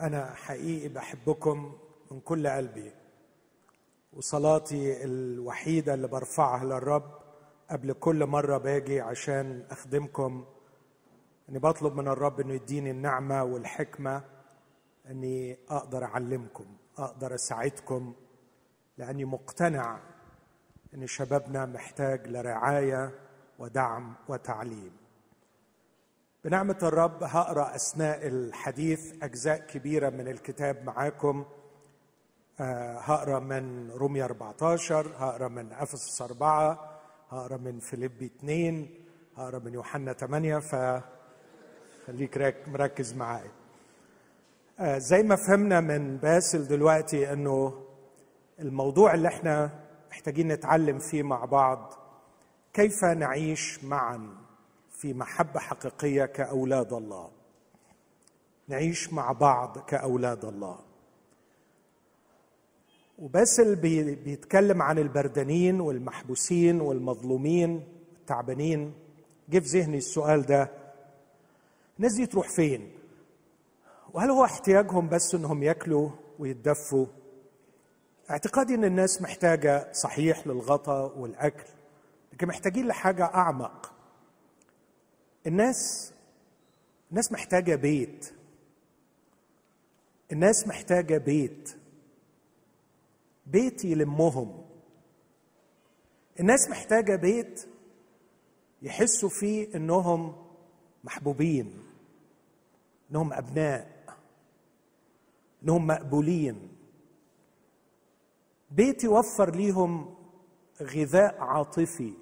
أنا حقيقي بحبكم من كل قلبي وصلاتي الوحيدة اللي برفعها للرب قبل كل مرة باجي عشان أخدمكم. إني بطلب من الرب إنه يديني النعمة والحكمة إني أقدر أعلمكم أقدر أساعدكم لأني مقتنع إن شبابنا محتاج لرعاية ودعم وتعليم. بنعمة الرب هقرأ أثناء الحديث أجزاء كبيرة من الكتاب معاكم. آه، هقرأ من روميا 14 هقرأ من أفسس 4 هقرأ من فيليبي 2 هقرأ من يوحنا 8 ف خليك مركز معايا. آه، زي ما فهمنا من باسل دلوقتي إنه الموضوع اللي إحنا محتاجين نتعلم فيه مع بعض كيف نعيش معا؟ في محبة حقيقية كأولاد الله. نعيش مع بعض كأولاد الله. وباسل بيتكلم عن البردانين والمحبوسين والمظلومين التعبانين جه في ذهني السؤال ده الناس دي تروح فين؟ وهل هو احتياجهم بس إنهم ياكلوا ويتدفوا؟ اعتقادي إن الناس محتاجة صحيح للغطاء والأكل لكن محتاجين لحاجة أعمق. الناس الناس محتاجة بيت. الناس محتاجة بيت. بيت يلمهم. الناس محتاجة بيت يحسوا فيه إنهم محبوبين إنهم أبناء إنهم مقبولين. بيت يوفر ليهم غذاء عاطفي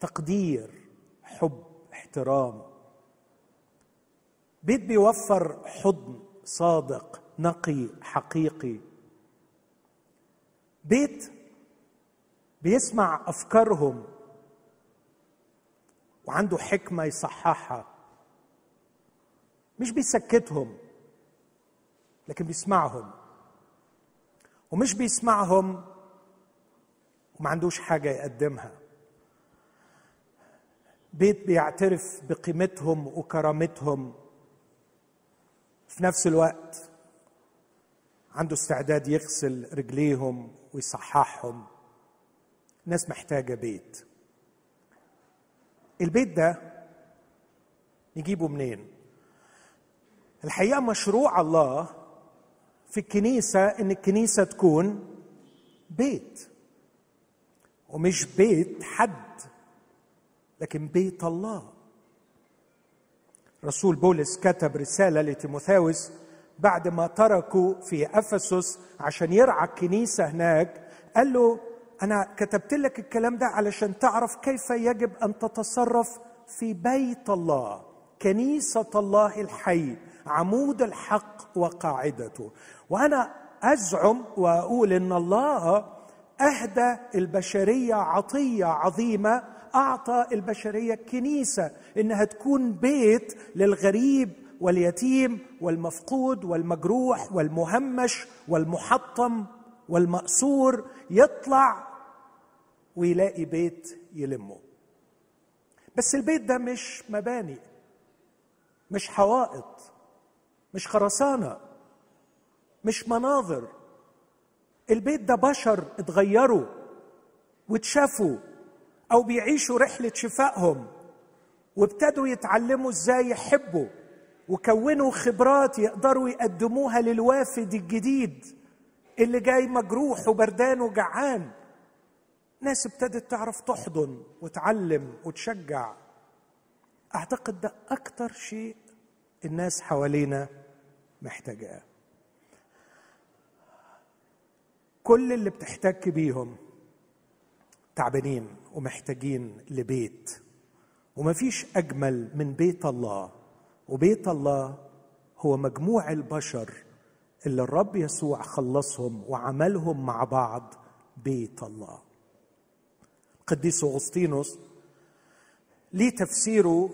تقدير حب. احترام. بيت بيوفر حضن صادق نقي حقيقي. بيت بيسمع أفكارهم وعنده حكمة يصححها. مش بيسكتهم لكن بيسمعهم. ومش بيسمعهم وما عندوش حاجة يقدمها. بيت بيعترف بقيمتهم وكرامتهم. في نفس الوقت عنده استعداد يغسل رجليهم ويصححهم. الناس محتاجة بيت. البيت ده نجيبه منين؟ الحقيقة مشروع الله في الكنيسة إن الكنيسة تكون بيت ومش بيت حد. لكن بيت الله. رسول بولس كتب رسالة لتيموثاوس بعد ما تركوا في أفسس عشان يرعى الكنيسة هناك قال له أنا كتبت لك الكلام ده علشان تعرف كيف يجب أن تتصرف في بيت الله كنيسة الله الحي عمود الحق وقاعدته. وأنا أزعم وأقول إن الله أهدى البشرية عطية عظيمة أعطى البشرية كنيسة إنها تكون بيت للغريب واليتيم والمفقود والمجروح والمهمش والمحطم والمأسور يطلع ويلاقي بيت يلمه. بس البيت ده مش مباني مش حوائط مش خرسانة مش مناظر. البيت ده بشر اتغيروا واتشافوا أو بيعيشوا رحلة شفائهم وابتدوا يتعلموا إزاي يحبوا وكونوا خبرات يقدروا يقدموها للوافد الجديد اللي جاي مجروح وبردان وجعان. ناس ابتدت تعرف تحضن وتعلم وتشجع. أعتقد ده أكتر شيء الناس حوالينا محتاجاه. كل اللي بتحتك بيهم تعبانين. ومحتاجين لبيت. ومفيش أجمل من بيت الله. وبيت الله هو مجموع البشر اللي الرب يسوع خلصهم وعملهم مع بعض بيت الله. القديس أغسطينوس ليه تفسيره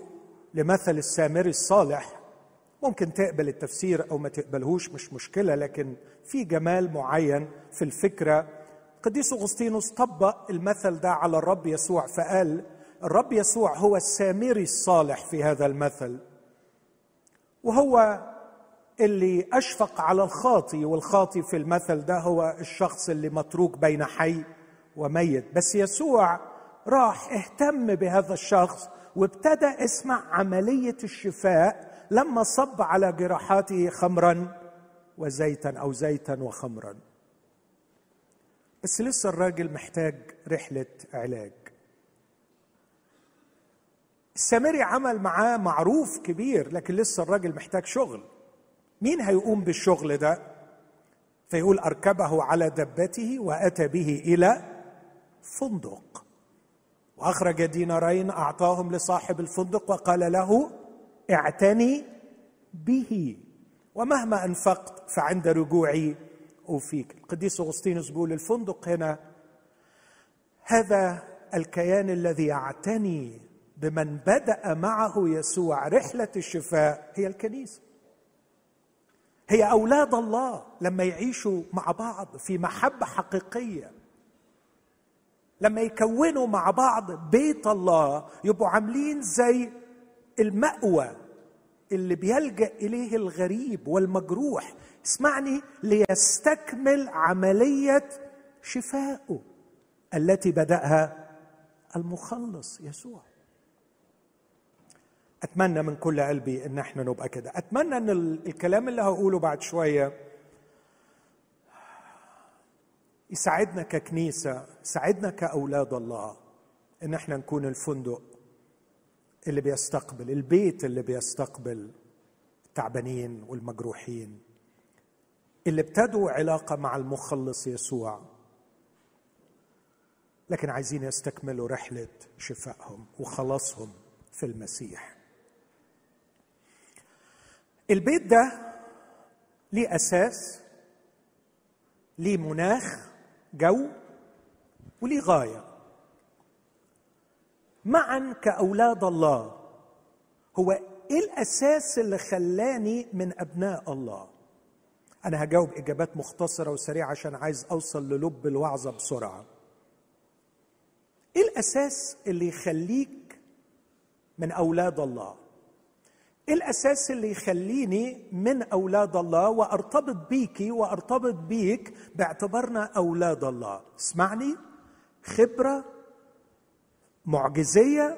لمثل السامري الصالح. ممكن تقبل التفسير أو ما تقبلهوش مش مشكلة لكن في جمال معين في الفكرة قديس أغسطينوس طبق المثل ده على الرب يسوع فقال الرب يسوع هو السامري الصالح في هذا المثل وهو اللي أشفق على الخاطي والخاطي في المثل ده هو الشخص اللي متروك بين حي وميت. بس يسوع راح اهتم بهذا الشخص وابتدى اسمع عملية الشفاء لما صب على جراحاته خمرا وزيتا أو زيتا وخمرا. بس لسه الراجل محتاج رحلة علاج. السامري عمل معاه معروف كبير لكن لسه الراجل محتاج شغل. مين هيقوم بالشغل ده؟ فيقول أركبه على دبته وأتى به إلى فندق. وأخرج دينارين أعطاهم لصاحب الفندق وقال له اعتني به. ومهما أنفقت فعند رجوعي أوفيك. القديس أغسطينوس بيقول الفندق هنا هذا الكيان الذي يعتني بمن بدأ معه يسوع رحلة الشفاء هي الكنيسة. هي أولاد الله لما يعيشوا مع بعض في محبة حقيقية. لما يكونوا مع بعض بيت الله يبقوا عاملين زي المأوى اللي بيلجأ إليه الغريب والمجروح. اسمعني ليستكمل عملية شفائه التي بدأها المخلص يسوع. أتمنى من كل قلبي إن إحنا نبقى كده. أتمنى إن الكلام اللي هقوله بعد شوية يساعدنا ككنيسة يساعدنا كأولاد الله إن إحنا نكون الفندق اللي بيستقبل البيت اللي بيستقبل التعبانين والمجروحين. اللي ابتدوا علاقة مع المخلص يسوع. لكن عايزين يستكملوا رحلة شفائهم وخلاصهم في المسيح. البيت ده ليه أساس ليه مناخ جو وليه غاية. معا كأولاد الله هو إيه الأساس اللي خلاني من أبناء الله؟ أنا هجاوب إجابات مختصرة وسريعة عشان عايز أوصل للب الوعظة بسرعة. إيه الأساس اللي يخليك من أولاد الله؟ إيه الأساس اللي يخليني من أولاد الله وأرتبط بيكي وأرتبط بيك باعتبارنا أولاد الله؟ اسمعني. خبرة معجزية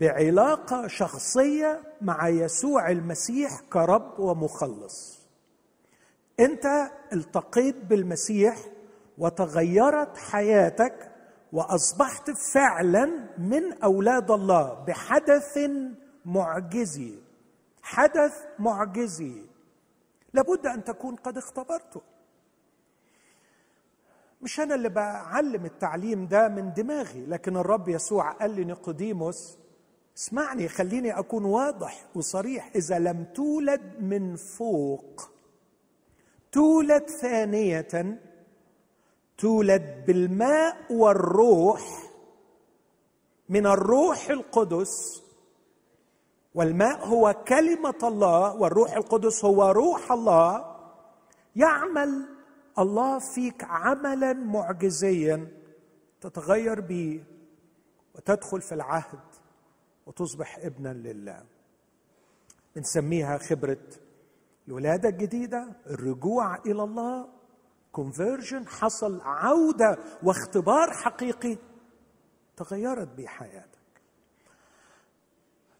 بعلاقة شخصية مع يسوع المسيح كرب ومخلص. انت التقيت بالمسيح وتغيرت حياتك واصبحت فعلا من أولاد الله بحدث معجزي. حدث معجزي. لابد أن تكون قد اختبرته. مش أنا اللي بعلم التعليم ده من دماغي لكن الرب يسوع قال لنيقوديموس اسمعني خليني أكون واضح وصريح. إذا لم تولد من فوق تولد ثانية تولد بالماء والروح من الروح القدس. والماء هو كلمة الله والروح القدس هو روح الله. يعمل الله فيك عملا معجزيا تتغير به وتدخل في العهد وتصبح ابنا لله. بنسميها خبرة الولاده الجديده الرجوع إلى الله كونفرجن حصل عودة واختبار حقيقي تغيرت به حياتك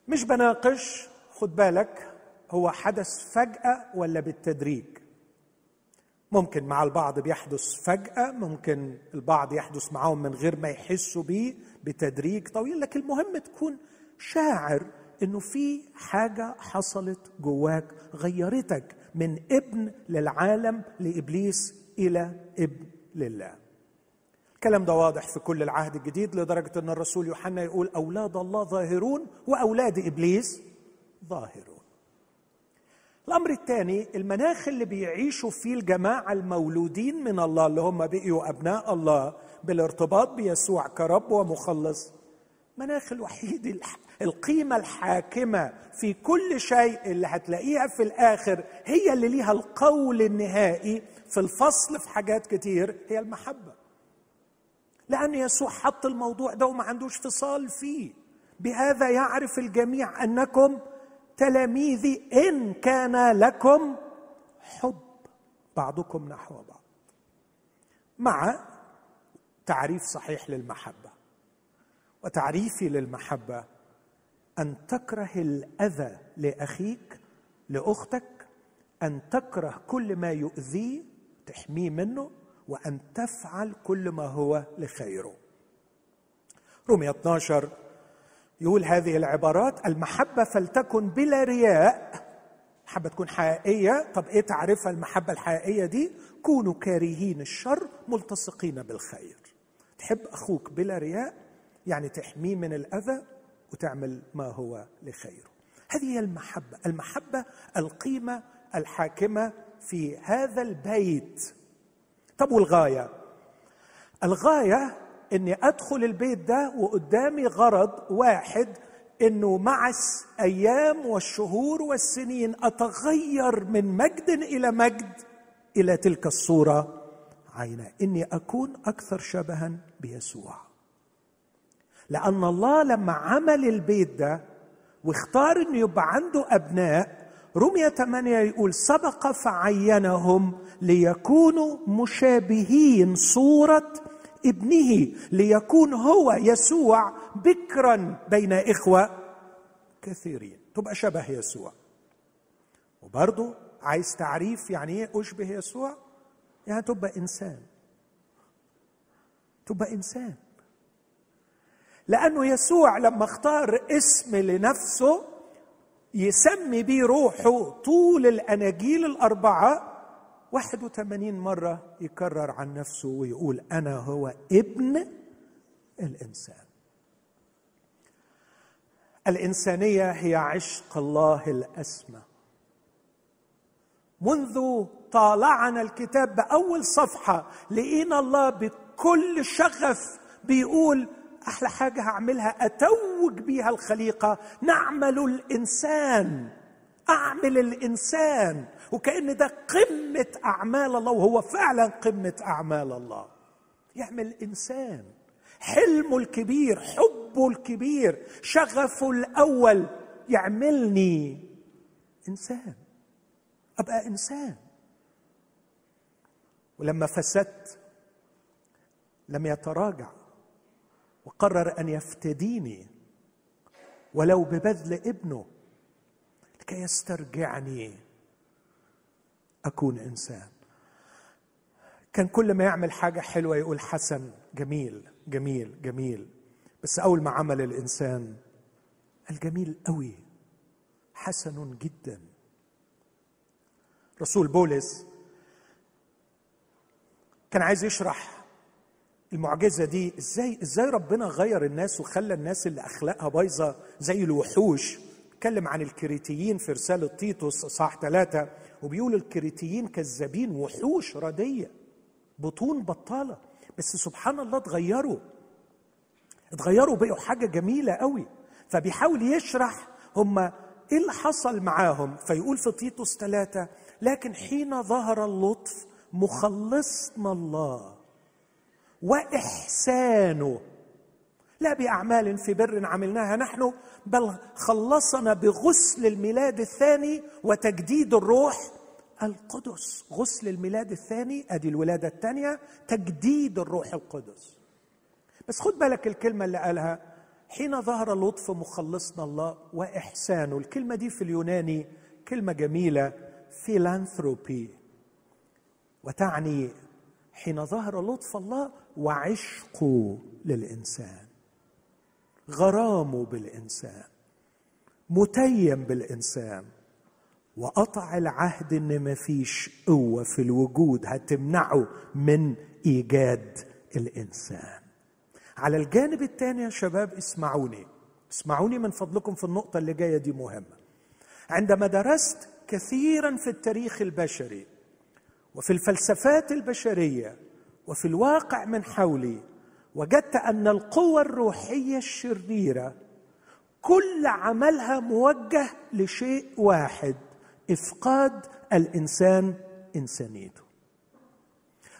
مش بناقش خد بالك هو حدث فجأة ولا بالتدريج؟ ممكن مع البعض بيحدث فجأة ممكن البعض يحدث معاهم من غير ما يحسوا بيه بتدريج طويل لكن المهم تكون شاعر إنه في حاجة حصلت جواك غيرتك من ابن للعالم لإبليس إلى ابن لله. الكلام ده واضح في كل العهد الجديد لدرجة أن الرسول يوحنا يقول أولاد الله ظاهرون وأولاد إبليس ظاهرون. الأمر الثاني المناخ اللي بيعيشوا فيه الجماعة المولودين من الله اللي هم بقيوا أبناء الله بالارتباط بيسوع كرب ومخلص مناخ الوحيد القيمة الحاكمة في كل شيء اللي هتلاقيها في الآخر هي اللي ليها القول النهائي في الفصل في حاجات كتير هي المحبة. لأن يسوع حط الموضوع ده وما عندوش فصال فيه. بهذا يعرف الجميع أنكم تلاميذي إن كان لكم حب. بعضكم نحو بعض. مع تعريف صحيح للمحبة. وتعريفي للمحبة أن تكره الأذى لأخيك لأختك أن تكره كل ما يؤذيه تحميه منه وأن تفعل كل ما هو لخيره. رمية 12 يقول هذه العبارات المحبة فلتكن بلا رياء. محبة تكون حقيقية. طب إيه تعرفها المحبة الحقيقية دي؟ كونوا كارهين الشر ملتصقين بالخير. تحب أخوك بلا رياء يعني تحميه من الأذى وتعمل ما هو لخيره هذه هي المحبة المحبة القيمة الحاكمة في هذا البيت. طب والغاية؟ الغاية إني أدخل البيت ده وقدامي غرض واحد إنه مع الأيام والشهور والسنين أتغير من مجد إلى مجد إلى تلك الصورة عينا إني أكون أكثر شبها بيسوع. لأن الله لما عمل البيت ده واختار إنه يبقى عنده أبناء رمية ثمانية يقول سبق فعينهم ليكونوا مشابهين صورة ابنه ليكون هو يسوع بكرا بين إخوة كثيرين. تبقى شبه يسوع. وبرضه عايز تعريف يعني إيه أشبه يسوع؟ يعني تبقى إنسان. تبقى إنسان. لأنه يسوع لما اختار اسم لنفسه يسمي بيه روحه طول الأناجيل الأربعة 81 مرة يكرر عن نفسه ويقول أنا هو ابن الإنسان. الإنسانية هي عشق الله الأسمى. منذ طالعنا الكتاب بأول صفحة لقينا الله بكل شغف بيقول أحلى حاجة هعملها أتوج بيها الخليقة. نعمل الإنسان أعمل الإنسان. وكأن ده قمة أعمال الله وهو فعلا قمة أعمال الله. يعمل إنسان. حلمه الكبير حبه الكبير شغفه الأول. يعملني إنسان. أبقى إنسان. ولما فسدت لم يتراجع. وقرر أن يفتديني ولو ببذل ابنه لكي يسترجعني. أكون إنسان. كان كل ما يعمل حاجة حلوة يقول حسن جميل جميل جميل. بس أول ما عمل الإنسان الجميل قوي. حسن جدا. رسول بولس كان عايز يشرح المعجزة دي إزاي إزاي ربنا غير الناس وخلى الناس اللي أخلاقها بايظة زي الوحوش؟ اتكلم عن الكريتيين في رسالة تيتوس صح ثلاثة وبيقول الكريتيين كذابين وحوش ردية بطون بطالة. بس سبحان الله اتغيروا. اتغيروا بقوا حاجة جميلة قوي. فبيحاول يشرح هم إيه اللي حصل معاهم. فيقول في تيتوس ثلاثة لكن حين ظهر اللطف مخلصنا الله. وإحسانه. لا بأعمال في بر عملناها نحن بل خلصنا بغسل الميلاد الثاني وتجديد الروح القدس. غسل الميلاد الثاني أدي الولادة الثانية تجديد الروح القدس. بس خد بالك الكلمة اللي قالها. حين ظهر لطف مخلصنا الله وإحسانه. الكلمة دي في اليوناني كلمة جميلة فيلانثروبي وتعني حين ظهر لطف الله وعشقه للإنسان غرامه بالإنسان متيم بالإنسان وقطع العهد إن ما فيش قوة في الوجود هتمنعه من إيجاد الإنسان. على الجانب الثاني يا شباب اسمعوني اسمعوني من فضلكم في النقطة اللي جاية دي مهمة. عندما درست كثيرا في التاريخ البشري وفي الفلسفات البشرية وفي الواقع من حولي وجدت أن القوى الروحية الشريرة كل عملها موجه لشيء واحد إفقاد الإنسان إنسانيته.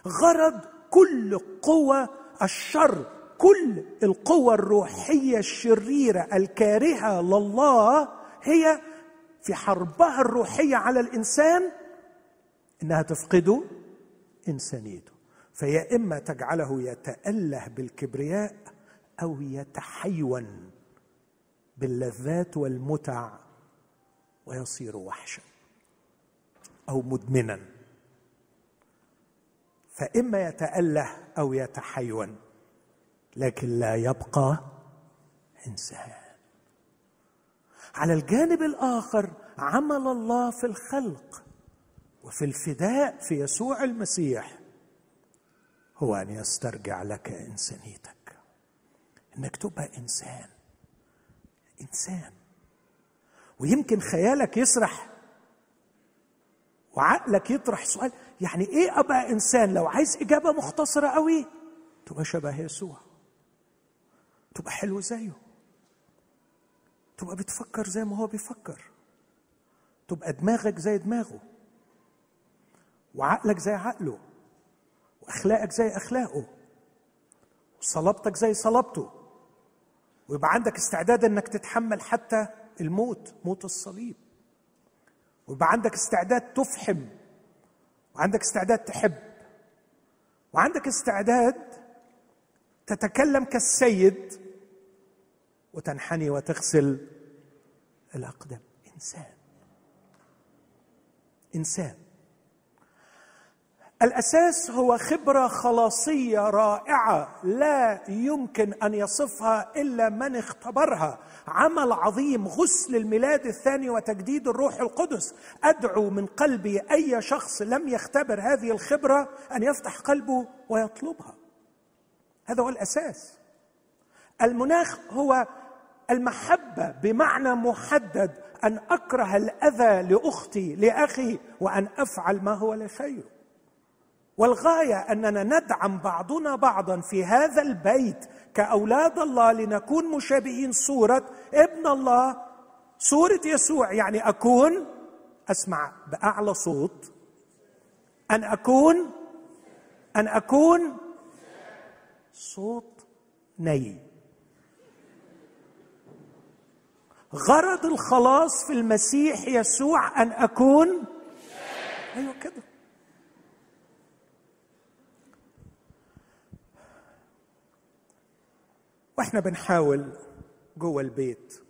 غرض كل قوى الشر كل القوى الروحية الشريرة الكارهة لله هي في حربها الروحية على الإنسان إنها تفقده إنسانيته. فيا إما تجعله يتأله بالكبرياء أو يتحيون باللذات والمتع ويصير وحشا أو مدمنا. فإما يتأله أو يتحيون لكن لا يبقى إنسان. على الجانب الآخر عمل الله في الخلق وفي الفداء في يسوع المسيح. هو أن يسترجع لك إنسانيتك. إنك تبقى إنسان. إنسان. ويمكن خيالك يسرح وعقلك يطرح سؤال يعني إيه أبقى إنسان لو عايز إجابة مختصرة قوي؟ تبقى شبه يسوع. تبقى حلو زيه. تبقى بتفكر زي ما هو بيفكر. تبقى دماغك زي دماغه. وعقلك زي عقله. واخلاقك زي أخلاقه وصلابتك زي صلابته ويبقى عندك استعداد إنك تتحمل حتى الموت موت الصليب. ويبقى عندك استعداد تفحم وعندك استعداد تحب وعندك استعداد تتكلم كالسيد وتنحني وتغسل الأقدام. إنسان. إنسان. الأساس هو خبرة خلاصية رائعة لا يمكن أن يصفها إلا من اختبرها. عمل عظيم غسل الميلاد الثاني وتجديد الروح القدس. أدعو من قلبي أي شخص لم يختبر هذه الخبرة أن يفتح قلبه ويطلبها. هذا هو الأساس. المناخ هو المحبة بمعنى محدد أن أكره الأذى لأختي لأخي وأن أفعل ما هو لخيره والغاية أننا ندعم بعضنا بعضا في هذا البيت كأولاد الله لنكون مشابهين صورة ابن الله. صورة يسوع يعني أكون أسمع بأعلى صوت أن أكون أن أكون صوت ني غرض الخلاص في المسيح يسوع أن أكون أيوه كده. وإحنا بنحاول جوه البيت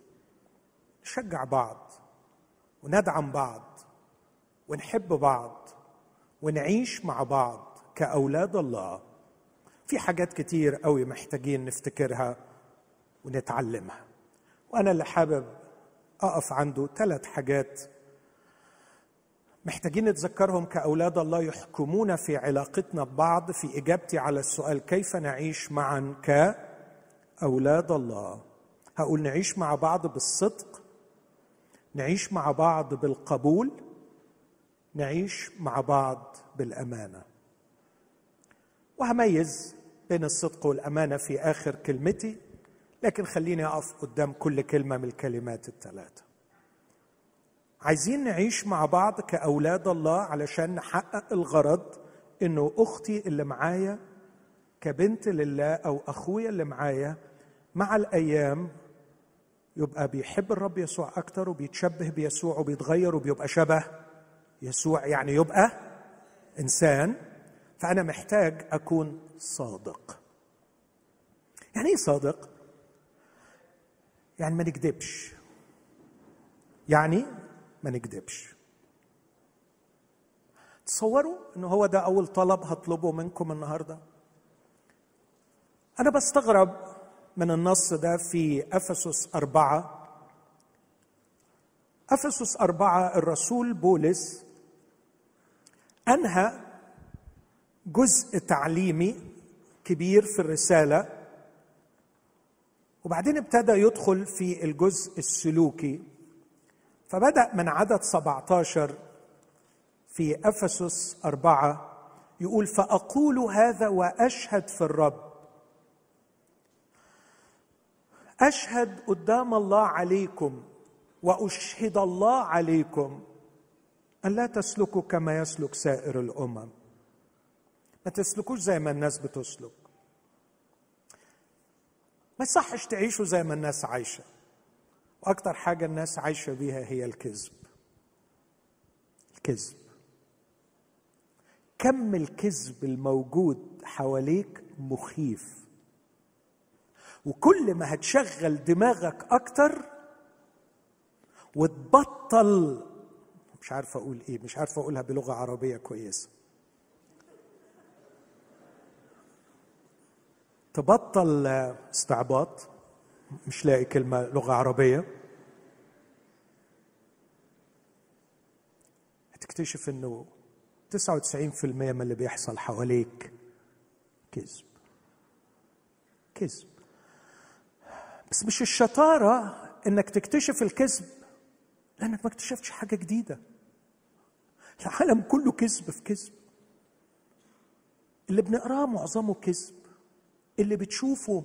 نشجع بعض وندعم بعض ونحب بعض ونعيش مع بعض كأولاد الله. في حاجات كتير قوي محتاجين نفتكرها ونتعلمها. وأنا اللي حابب أقف عنده ثلاث حاجات محتاجين نتذكرهم كأولاد الله يحكمون في علاقتنا ببعض في إجابتي على السؤال كيف نعيش معا كاولاد الله. هقول نعيش مع بعض بالصدق نعيش مع بعض بالقبول نعيش مع بعض بالأمانة. وهميز بين الصدق والأمانة في آخر كلمتي لكن خليني أقف قدام كل كلمة من الكلمات الثلاثة. عايزين نعيش مع بعض كأولاد الله علشان نحقق الغرض إنه أختي اللي معايا كبنت لله أو أخويا اللي معايا مع الأيام يبقى بيحب الرب يسوع أكتر وبيتشبه بيسوع وبيتغير وبيبقى شبه يسوع يعني يبقى إنسان. فأنا محتاج أكون صادق. يعني إيه صادق؟ يعني ما نكذبش يعني ما نكذبش تصوروا إن هو ده أول طلب هطلبه منكم النهارده؟ أنا بستغرب من النص ده في أفسس أربعة. أفسس أربعة الرسول بولس أنهى جزء تعليمي كبير في الرسالة وبعدين ابتدى يدخل في الجزء السلوكي. فبدأ من عدد 17 في أفسس أربعة يقول فأقول هذا وأشهد في الرب أشهد قدام الله عليكم وأشهد الله عليكم أن لا تسلكوا كما يسلك سائر الأمم. ما تسلكوش زي ما الناس بتسلك. ما يصحش تعيشوا زي ما الناس عايشة. وأكتر حاجة الناس عايشة بيها هي الكذب. الكذب. كم الكذب الموجود حواليك مخيف. وكل ما هتشغل دماغك أكتر وتبطل مش عارف أقول إيه مش عارف أقولها بلغة عربية كويسه تبطل استعباط مش لاقي كلمة لغة عربية. هتكتشف إنه 99% من اللي بيحصل حواليك كذب. كذب. بس مش الشطارة إنك تكتشف الكذب لأنك ما اكتشفتش حاجة جديدة. العالم كله كذب في كذب. اللي بنقراه معظمه كذب. اللي بتشوفه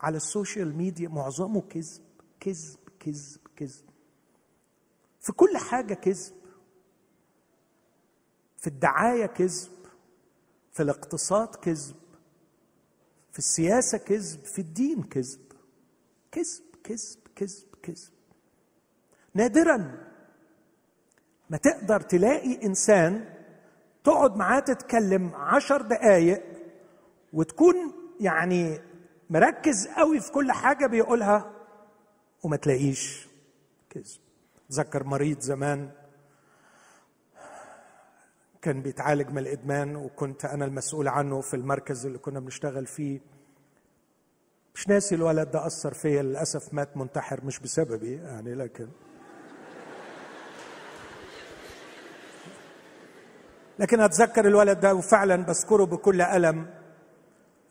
على السوشيال ميديا معظمه كذب كذب كذب كذب. في كل حاجة كذب. في الدعاية كذب. في الاقتصاد كذب. في السياسة كذب. في الدين كذب. كذب كذب كذب كذب نادرا ما تقدر تلاقي إنسان تقعد معاه تتكلم عشر دقايق وتكون يعني مركز قوي في كل حاجة بيقولها وما تلاقيش كذب ذكر مريض زمان كان بيتعالج من الإدمان وكنت أنا المسؤول عنه في المركز اللي كنا بنشتغل فيه. مش ناسي الولد ده أثر فيا للأسف مات منتحر مش بسببي يعني لكن لكن أتذكر الولد ده وفعلا بذكره بكل ألم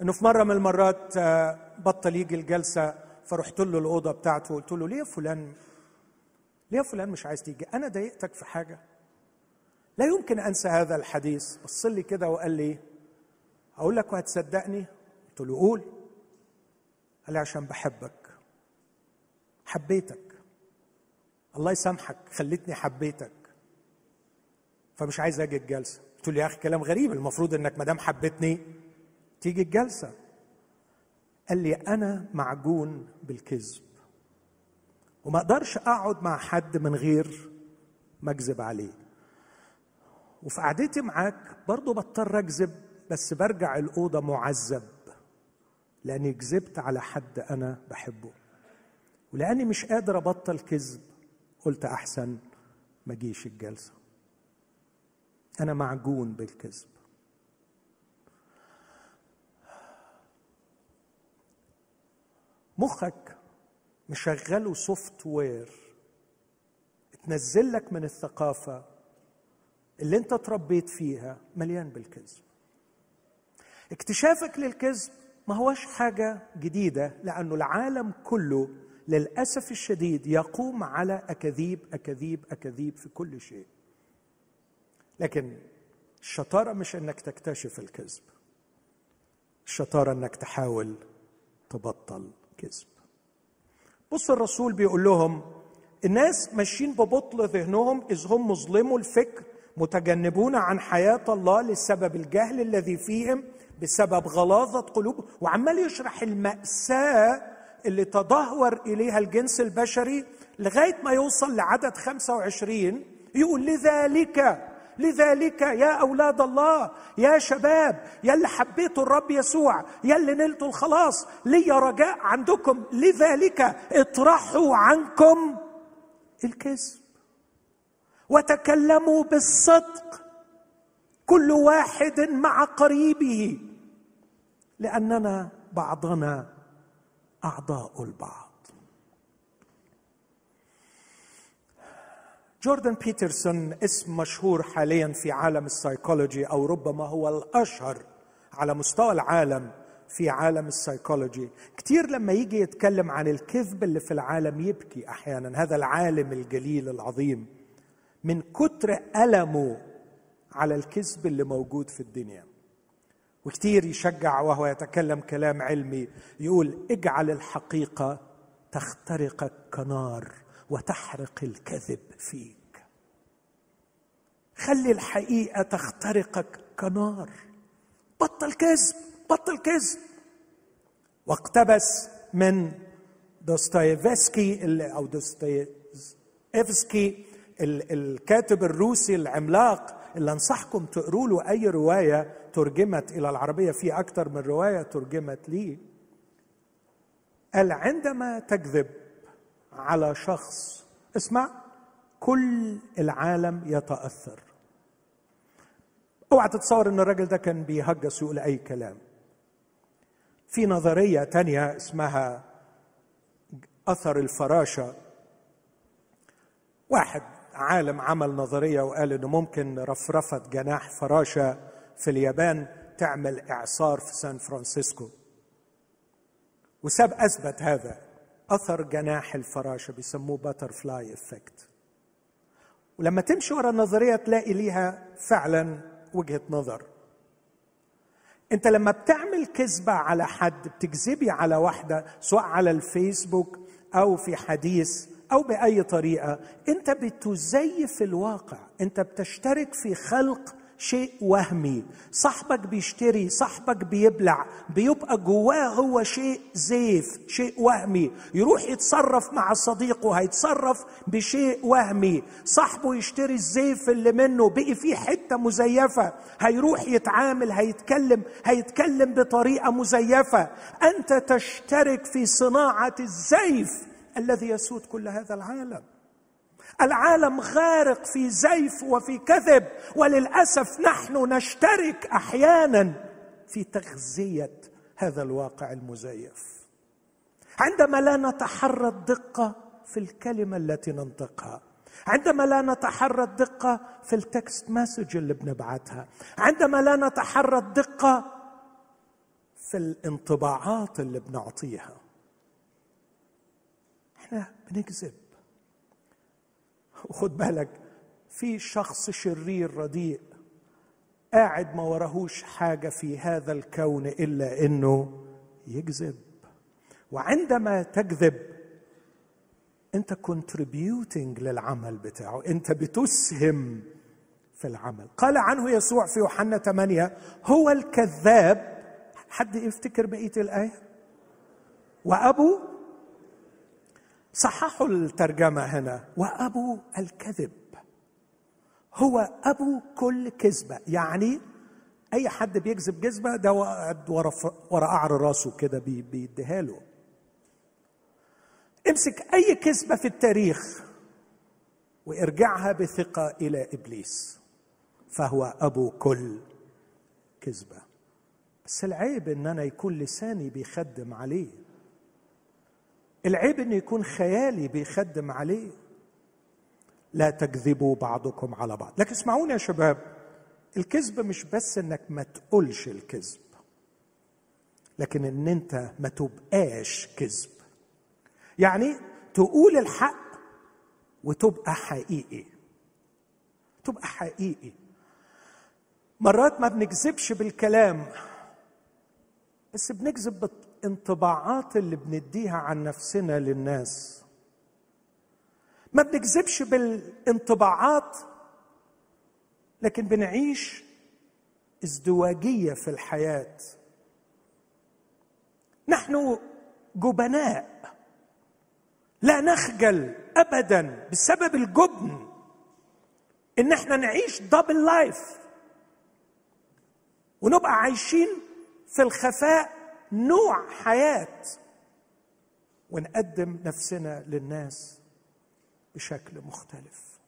إنه في مرة من المرات آه، بطل يجي الجلسة فرحت له الأوضة بتاعته وقلت له ليه فلان؟ ليه فلان مش عايز تيجي؟ أنا ضايقتك في حاجة. لا يمكن أنسى هذا الحديث. بص لي كده وقال لي أقول لك وهتصدقني؟ قلت له قول. قال لي عشان بحبك حبيتك. الله يسامحك خلتني حبيتك. فمش عايز أجي الجلسة. قلت له يا أخي كلام غريب. المفروض إنك ما دام حبيتني تيجي الجلسة. قال لي أنا معجون بالكذب وما أقدرش أقعد مع حد من غير ما أكذب عليه. وفي قعدتي معاك برضه بضطر أكذب بس برجع الأوضة معذب. لأني كذبت على حد أنا بحبه. ولأني مش قادر أبطل كذب قلت أحسن ما أجيش الجلسة. أنا معجون بالكذب. مخك مشغله software تنزل لك من الثقافة اللي انت تربيت فيها مليان بالكذب. اكتشافك للكذب ما هوش حاجة جديدة لأنه العالم كله للأسف الشديد يقوم على أكاذيب أكاذيب أكاذيب في كل شيء. لكن الشطارة مش إنك تكتشف الكذب. الشطارة إنك تحاول تبطل كذب. بص الرسول بيقول لهم الناس ماشيين ببطل ذهنهم إذ هم مظلموا الفكر متجنبون عن حياة الله لسبب الجهل الذي فيهم بسبب غلاظة قلوب وعمال يشرح المأساة اللي تدهور إليها الجنس البشري لغاية ما يوصل لعدد 25 يقول لذلك لذلك يا أولاد الله يا شباب يا اللي حبيتوا الرب يسوع يا اللي نلتوا الخلاص لي رجاء عندكم. لذلك اطرحوا عنكم الكذب وتكلموا بالصدق. كل واحد مع قريبه لأننا بعضنا أعضاء البعض. جوردن بيترسون اسم مشهور حاليا في عالم السايكولوجي أو ربما هو الأشهر على مستوى العالم في عالم السايكولوجي. كتير لما يجي يتكلم عن الكذب اللي في العالم يبكي أحيانا هذا العالم الجليل العظيم. من كتر ألمه على الكذب اللي موجود في الدنيا. وكتير يشجع وهو يتكلم كلام علمي يقول اجعل الحقيقة تخترقك كنار وتحرق الكذب فيك. خلي الحقيقة تخترقك كنار بطل كذب بطل كذب. واقتبس من دوستويفسكي أو دوستويفسكي الكاتب الروسي العملاق اللي انصحكم تقروا له أي رواية ترجمت إلى العربية في أكثر من رواية ترجمت لي. قال عندما تكذب على شخص اسمع كل العالم يتأثر. اوعى تتصور إن الراجل ده كان بيهجس ويقول اي كلام. في نظرية تانية اسمها أثر الفراشة. واحد عالم عمل نظرية وقال إنه ممكن رفرفه جناح فراشة في اليابان تعمل إعصار في سان فرانسيسكو. وساب أثبت هذا أثر جناح الفراشة بيسموه butterfly effect ولما تمشي ورا النظرية تلاقي ليها فعلا وجهة نظر. أنت لما بتعمل كذبة على حد بتكذبي على واحدة سواء على الفيسبوك أو في حديث أو بأي طريقة أنت بتزيف الواقع أنت بتشترك في خلق شيء وهمي. صاحبك بيشتري صاحبك بيبلع بيبقى جواه هو شيء زيف شيء وهمي. يروح يتصرف مع صديقه هيتصرف بشيء وهمي. صاحبه يشتري الزيف اللي منه بقي فيه حتة مزيفة. هيروح يتعامل هيتكلم هيتكلم بطريقة مزيفة. أنت تشترك في صناعة الزيف. الذي يسود كل هذا العالم. العالم غارق في زيف وفي كذب وللأسف نحن نشترك أحيانا في تغذية هذا الواقع المزيف. عندما لا نتحرى الدقة في الكلمة التي ننطقها عندما لا نتحرى الدقة في التكست مسج اللي بنبعتها عندما لا نتحرى الدقة في الانطباعات اللي بنعطيها. بنكذب. وخد بالك في شخص شرير رديء قاعد ما وراهوش حاجة في هذا الكون إلا إنه يكذب. وعندما تكذب أنت كونتريبيوتنج للعمل بتاعه. أنت بتسهم في العمل. قال عنه يسوع في يوحنا 8 هو الكذاب. حد يفتكر بقية الآية؟ وأبو صححوا الترجمة هنا. وأبو الكذب. هو أبو كل كذبة. يعني أي حد بيكذب كذبة ده قاعد ورا ورا قعر راسه كده بيديها له. امسك أي كذبة في التاريخ وارجعها بثقة إلى إبليس. فهو أبو كل كذبة. بس العيب إن أنا يكون لساني بيخدم عليه. العيب إنه يكون خيالي بيخدم عليه لا تكذبوا بعضكم على بعض. لكن اسمعوني يا شباب الكذب مش بس إنك ما تقولش الكذب لكن إن أنت ما تبقاش كذب. يعني تقول الحق وتبقى حقيقي. تبقى حقيقي. مرات ما بنكذبش بالكلام بس بنكذب الانطباعات اللي بنديها عن نفسنا للناس. ما بنكذبش بالانطباعات لكن بنعيش ازدواجية في الحياة. نحن جبناء. لا نخجل ابدا بسبب الجبن إن إحنا نعيش دبل لايف ونبقى عايشين في الخفاء نوع حياة ونقدم نفسنا للناس بشكل مختلف.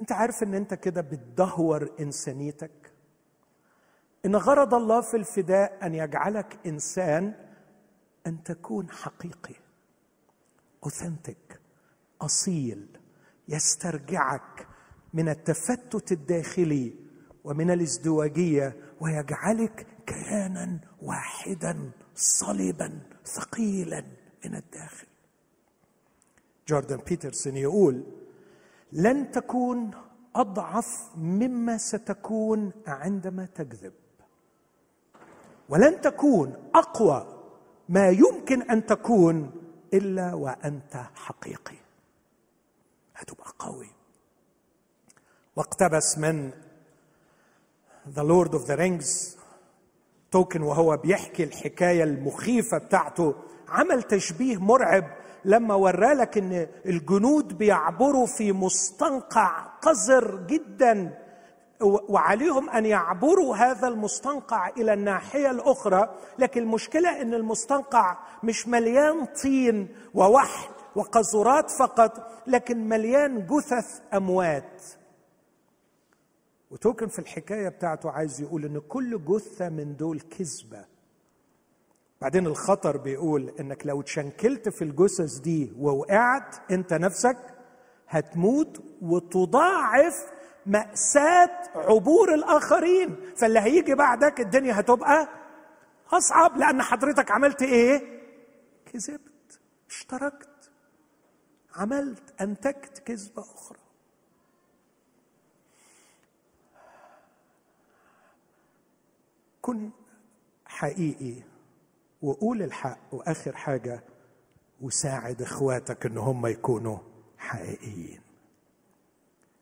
انت عارف ان انت كده بتدهور انسانيتك؟ ان غرض الله في الفداء ان يجعلك انسان ان تكون حقيقي اوثنتك أصيل يسترجعك من التفتت الداخلي ومن الازدواجية ويجعلك كيانا واحدا صلبا ثقيلا من الداخل. جوردن بيترسون يقول لن تكون أضعف مما ستكون عندما تكذب ولن تكون أقوى ما يمكن أن تكون إلا وأنت حقيقي. هتبقى قوي. واقتبس من The Lord of the Rings تولكين وهو بيحكي الحكاية المخيفة بتاعته. عمل تشبيه مرعب لما ورالك إن الجنود بيعبروا في مستنقع قذر جدا وعليهم أن يعبروا هذا المستنقع إلى الناحية الأخرى. لكن المشكلة إن المستنقع مش مليان طين ووحل وقذورات فقط لكن مليان جثث أموات. وتوكن في الحكاية بتاعته عايز يقول إن كل جثة من دول كذبة. بعدين الخطر بيقول إنك لو اتشنكلت في الجثث دي ووقعت أنت نفسك هتموت وتضاعف مأساة عبور الآخرين. فاللي هيجي بعدك الدنيا هتبقى أصعب لأن حضرتك عملت إيه؟ كذبت اشتركت عملت أنتجت كذبة أخرى. كن حقيقي وقول الحق وآخر حاجة وساعد إخواتك إن هم يكونوا حقيقيين.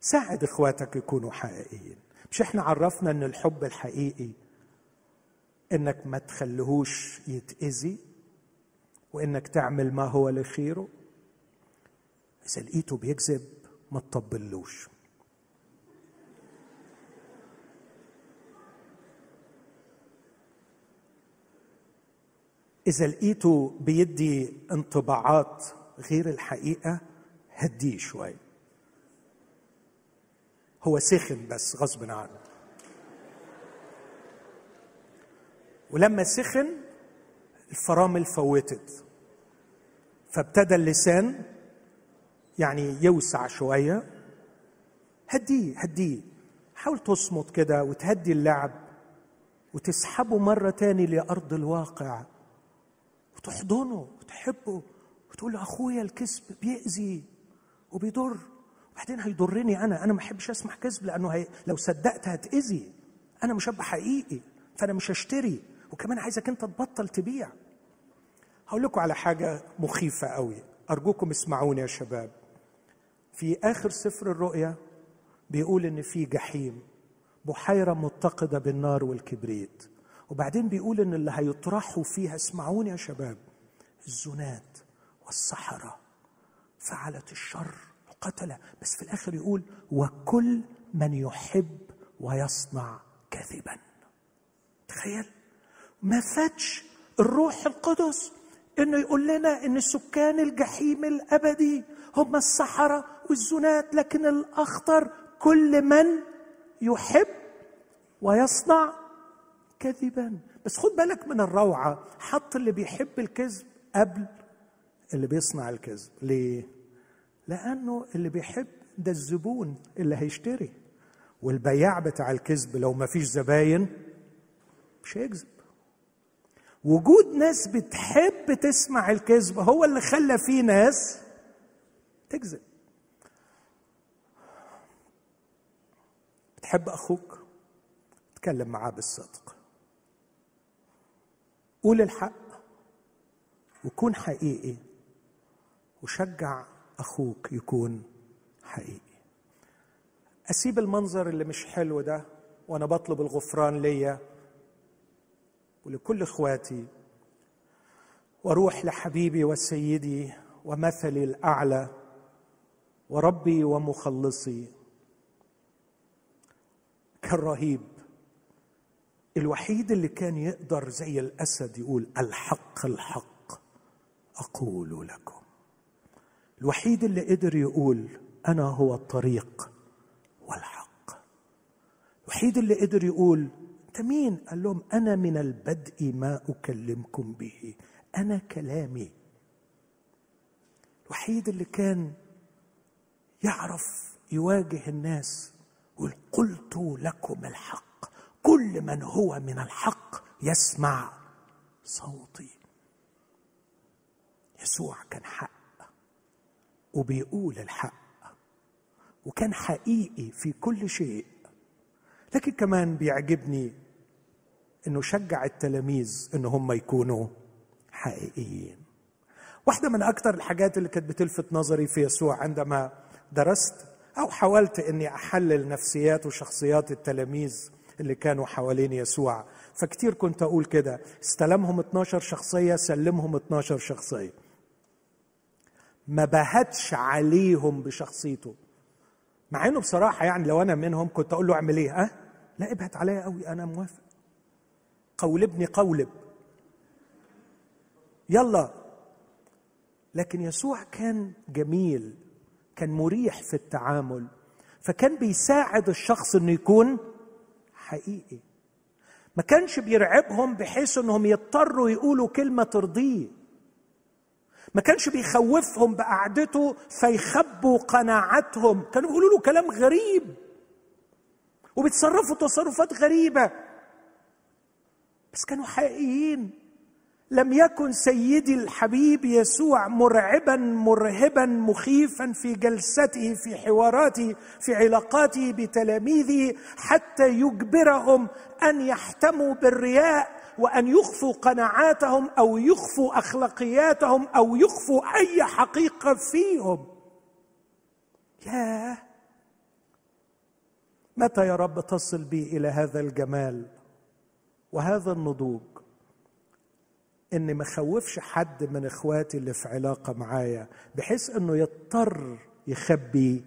ساعد إخواتك يكونوا حقيقيين. مش إحنا عرفنا إن الحب الحقيقي إنك ما تخليهوش يتأذي وإنك تعمل ما هو لخيره. إذا لقيته بيكذب ما تطبلوش. إذا لقيته بيدي انطباعات غير الحقيقة هديه شوي. هو سخن بس غصب عنه. ولما سخن الفرامل فوتت. فابتدى اللسان يعني يوسع شوية. هديه هديه. حاول تصمت كده وتهدي اللعب وتسحبه مرة تاني لأرض الواقع. وتحضنه وتحبه وتقول له أخويا الكذب بيأذي وبيضر. وبعدين هيضرني أنا. أنا ما أحبش أسمع كذب لأنه هي لو صدقت هتأذي. أنا مش هبقى حقيقي فأنا مش هشتري. وكمان عايزك أنت تبطل تبيع. هقول لكم على حاجة مخيفة قوي. أرجوكم اسمعوني يا شباب. في آخر سفر الرؤيا بيقول إن في جحيم بحيرة متقدة بالنار والكبريت. وبعدين بيقول إن اللي هيطرحوا فيها اسمعوني يا شباب الزنات والسحرة فعلة الشر القتلة بس في الآخر يقول وكل من يحب ويصنع كذبا تخيل ما فاتش الروح القدس إنه يقول لنا إن سكان الجحيم الأبدي هم السحرة والزنات لكن الأخطر كل من يحب ويصنع كذبا. بس خد بالك من الروعة. حط اللي بيحب الكذب قبل اللي بيصنع الكذب. ليه؟ لأنه اللي بيحب ده الزبون اللي هيشتري. والبياع بتاع الكذب لو ما فيش زباين مش هيكذب. وجود ناس بتحب تسمع الكذب هو اللي خلى فيه ناس تكذب. بتحب أخوك؟ تكلم معاه بالصدق. قول الحق وكون حقيقي وشجع أخوك يكون حقيقي. أسيب المنظر اللي مش حلو ده وأنا بطلب الغفران ليا ولكل إخواتي وأروح لحبيبي وسيدي ومثلي الأعلى وربي ومخلصي كالرهيب. الوحيد اللي كان يقدر زي الأسد يقول الحق الحق. أقول لكم الوحيد اللي قدر يقول أنا هو الطريق والحق. الوحيد اللي قدر يقول أنت مين؟ قال لهم أنا من البدء ما أكلمكم به أنا كلامي. الوحيد اللي كان يعرف يواجه الناس يقول قلت لكم الحق. كل من هو من الحق يسمع صوتي. يسوع كان حق وبيقول الحق وكان حقيقي في كل شيء. لكن كمان بيعجبني إنه شجع التلاميذ ان هم يكونوا حقيقيين. واحدة من أكثر الحاجات اللي كانت بتلفت نظري في يسوع عندما درست أو حاولت إني أحلل نفسيات وشخصيات التلاميذ اللي كانوا حوالين يسوع. فكتير كنت أقول كده. استلمهم 12 شخصية سلمهم 12 شخصية. ما بهتش عليهم بشخصيته. مع إنه بصراحة يعني لو أنا منهم كنت أقول له أعمل إيه؟ ها؟ لا ابهت عليا قوي أنا موافق. قولبني قولب يلا. لكن يسوع كان جميل كان مريح في التعامل. فكان بيساعد الشخص إنه يكون حقيقي. ما كانش بيرعبهم بحيث إنهم يضطروا يقولوا كلمة ترضيه. ما كانش بيخوفهم بقعدته فيخبوا قناعاتهم كانوا بيقولوا له كلام غريب. وبيتصرفوا تصرفات غريبة. بس كانوا حقيقيين. لم يكن سيدي الحبيب يسوع مرعبا مرهبا مخيفا في جلسته في حواراته في علاقاته بتلاميذه حتى يجبرهم أن يحتموا بالرياء وأن يخفوا قناعاتهم أو يخفوا أخلاقياتهم أو يخفوا أي حقيقة فيهم. ياه! متى يا رب تصل بي إلى هذا الجمال وهذا النضوج؟ إني ما أخوفش حد من إخواتي اللي في علاقة معايا بحيث إنه يضطر يخبي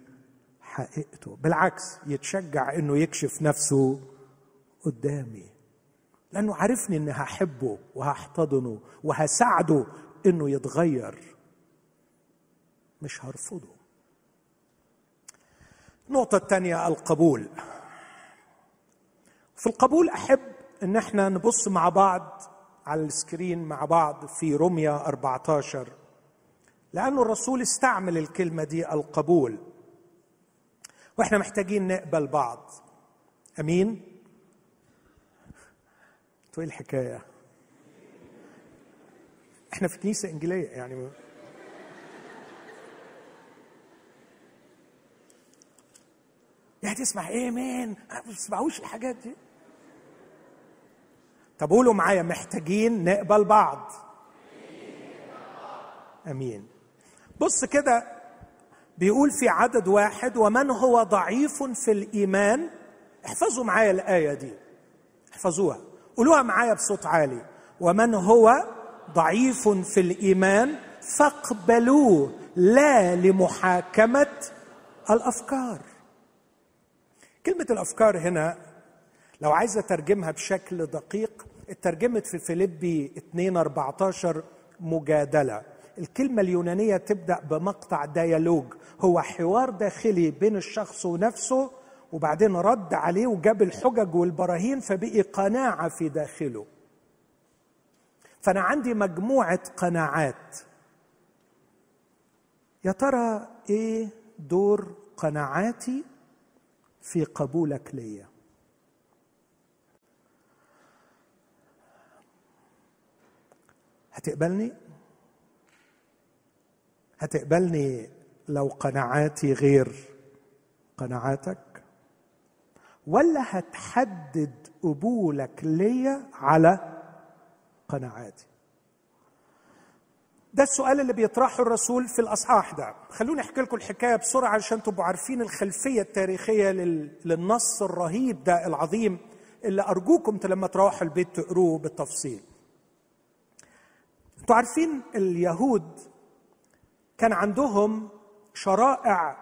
حقيقته بالعكس يتشجع إنه يكشف نفسه قدامي لأنه عارفني إني هحبه وهحتضنه وهساعده إنه يتغير. مش هرفضه. النقطة الثانية القبول. في القبول أحب إن إحنا نبص مع بعض على السكرين مع بعض في رمية 14 لأنه الرسول استعمل الكلمة دي القبول. وإحنا محتاجين نقبل بعض. أمين؟ إيه الحكاية. إحنا في كنيسة إنجيلية يعني يعني تسمع إيه مين ما بتسمعوش الحاجات دي. طب قولوا معايا محتاجين نقبل بعض. آمين. بص كده بيقول في عدد واحد ومن هو ضعيف في الإيمان؟ احفظوا معايا الآية دي. احفظوها. قولوها معايا بصوت عالي. ومن هو ضعيف في الإيمان؟ فاقبلوه. لا لمحاكمة الأفكار. كلمة الأفكار هنا لو عايز أترجمها بشكل دقيق اترجمت في فيليبي 2 14 مجادلة. الكلمة اليونانية تبدأ بمقطع ديالوج. هو حوار داخلي بين الشخص ونفسه وبعدين رد عليه وجاب الحجج والبراهين فبقي قناعة في داخله. فأنا عندي مجموعة قناعات. يا ترى إيه دور قناعاتي في قبولك ليا؟ هتقبلني؟ هتقبلني لو قناعاتي غير قناعاتك؟ ولا هتحدد قبولك ليا على قناعاتي؟ ده السؤال اللي بيطرحه الرسول في الأصحاح ده. خلوني أحكي لكم الحكاية بسرعة عشان تبقوا عارفين الخلفية التاريخية للنص الرهيب ده العظيم اللي أرجوكم لما تروحوا البيت تقروه بالتفصيل. أنتوا عارفين اليهود كان عندهم شرائع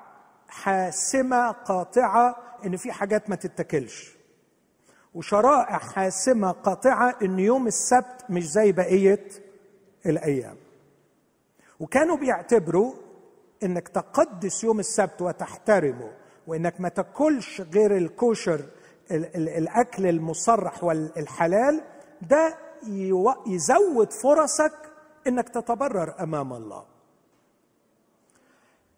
حاسمة قاطعة إن في حاجات ما تتاكلش. وشرائع حاسمة قاطعة إن يوم السبت مش زي بقية الأيام. وكانوا بيعتبروا إنك تقدس يوم السبت وتحترمه وإنك ما تاكلش غير الكوشر الأكل المصرح والحلال ده يزود فرصك إنك تتبرر أمام الله.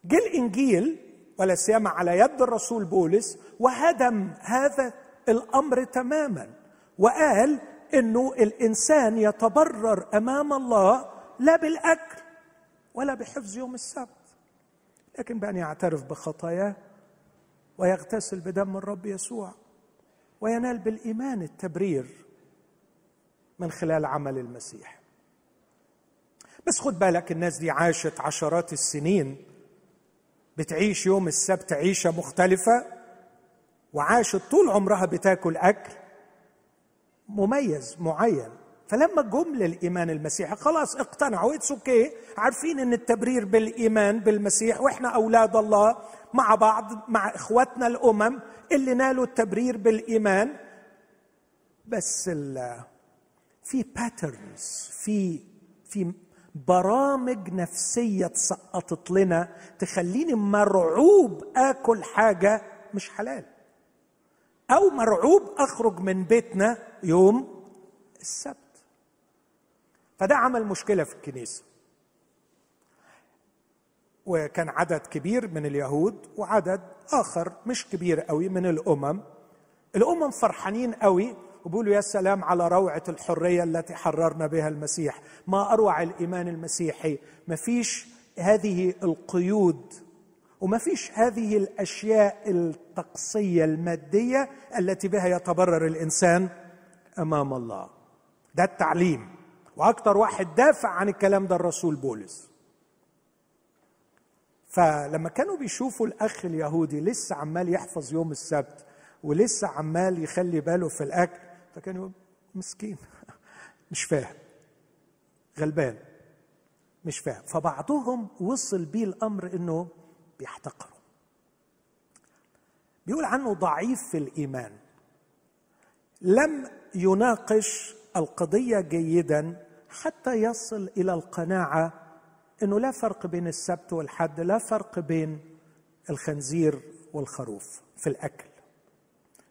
جه الإنجيل ولا سيما على يد الرسول بولس وهدم هذا الأمر تماما وقال إنه الإنسان يتبرر أمام الله لا بالأكل ولا بحفظ يوم السبت. لكن بأن يعترف بخطاياه ويغتسل بدم الرب يسوع وينال بالإيمان التبرير من خلال عمل المسيح. بس خد بالك الناس دي عاشت عشرات السنين بتعيش يوم السبت عيشة مختلفة وعاشت طول عمرها بتاكل أكل مميز معين. فلما جم للإيمان المسيحي خلاص اقتنعوا. it's okay عارفين إن التبرير بالإيمان بالمسيح وإحنا أولاد الله مع بعض مع إخواتنا الأمم اللي نالوا التبرير بالإيمان. بس في patterns في في برامج نفسية تسقطت لنا تخليني مرعوب آكل حاجة مش حلال. أو مرعوب أخرج من بيتنا يوم السبت. فده عمل مشكلة في الكنيسة. وكان عدد كبير من اليهود وعدد آخر مش كبير قوي من الأمم. الأمم فرحانين قوي وبيقولوا يا سلام على روعة الحرية التي حررنا بها المسيح. ما أروع الإيمان المسيحي. ما فيش هذه القيود وما فيش هذه الأشياء الطقسية المادية التي بها يتبرر الإنسان أمام الله. ده التعليم. وأكثر واحد دافع عن الكلام ده الرسول بولس. فلما كانوا بيشوفوا الأخ اليهودي لسه عمال يحفظ يوم السبت ولسه عمال يخلي باله في الأكل فكانوا مسكين. مش فاهم. غلبان. مش فاهم. فبعضهم وصل بيه الأمر إنه بيحتقروا. بيقول عنه ضعيف في الإيمان. لم يناقش القضية جيدا حتى يصل إلى القناعة إنه لا فرق بين السبت والحد لا فرق بين الخنزير والخروف في الأكل.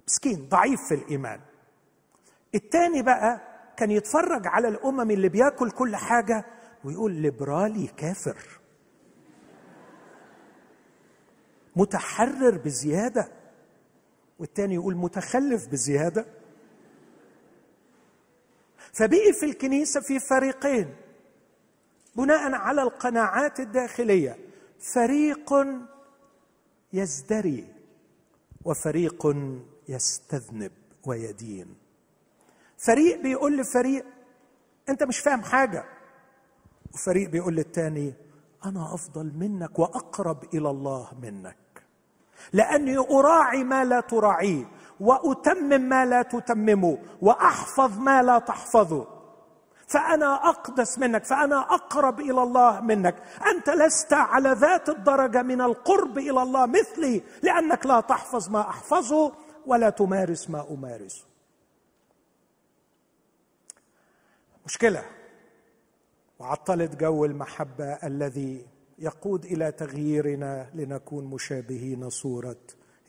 مسكين ضعيف في الإيمان. التاني بقى كان يتفرج على الأمم اللي بياكل كل حاجة ويقول ليبرالي كافر. متحرر بزيادة. والتاني يقول متخلف بزيادة. فبقي في الكنيسة في فريقين بناء على القناعات الداخلية. فريق يزدري وفريق يستذنب ويدين. فريق بيقول لفريق أنت مش فاهم حاجة. وفريق بيقول للتاني أنا أفضل منك وأقرب إلى الله منك لأني أراعي ما لا تراعيه وأتمم ما لا تتممه وأحفظ ما لا تحفظه فأنا أقدس منك فأنا أقرب إلى الله منك أنت لست على ذات الدرجة من القرب إلى الله مثلي لأنك لا تحفظ ما أحفظه ولا تمارس ما أمارسه. مشكلة. وعطلت جو المحبة الذي يقود إلى تغييرنا لنكون مشابهين صورة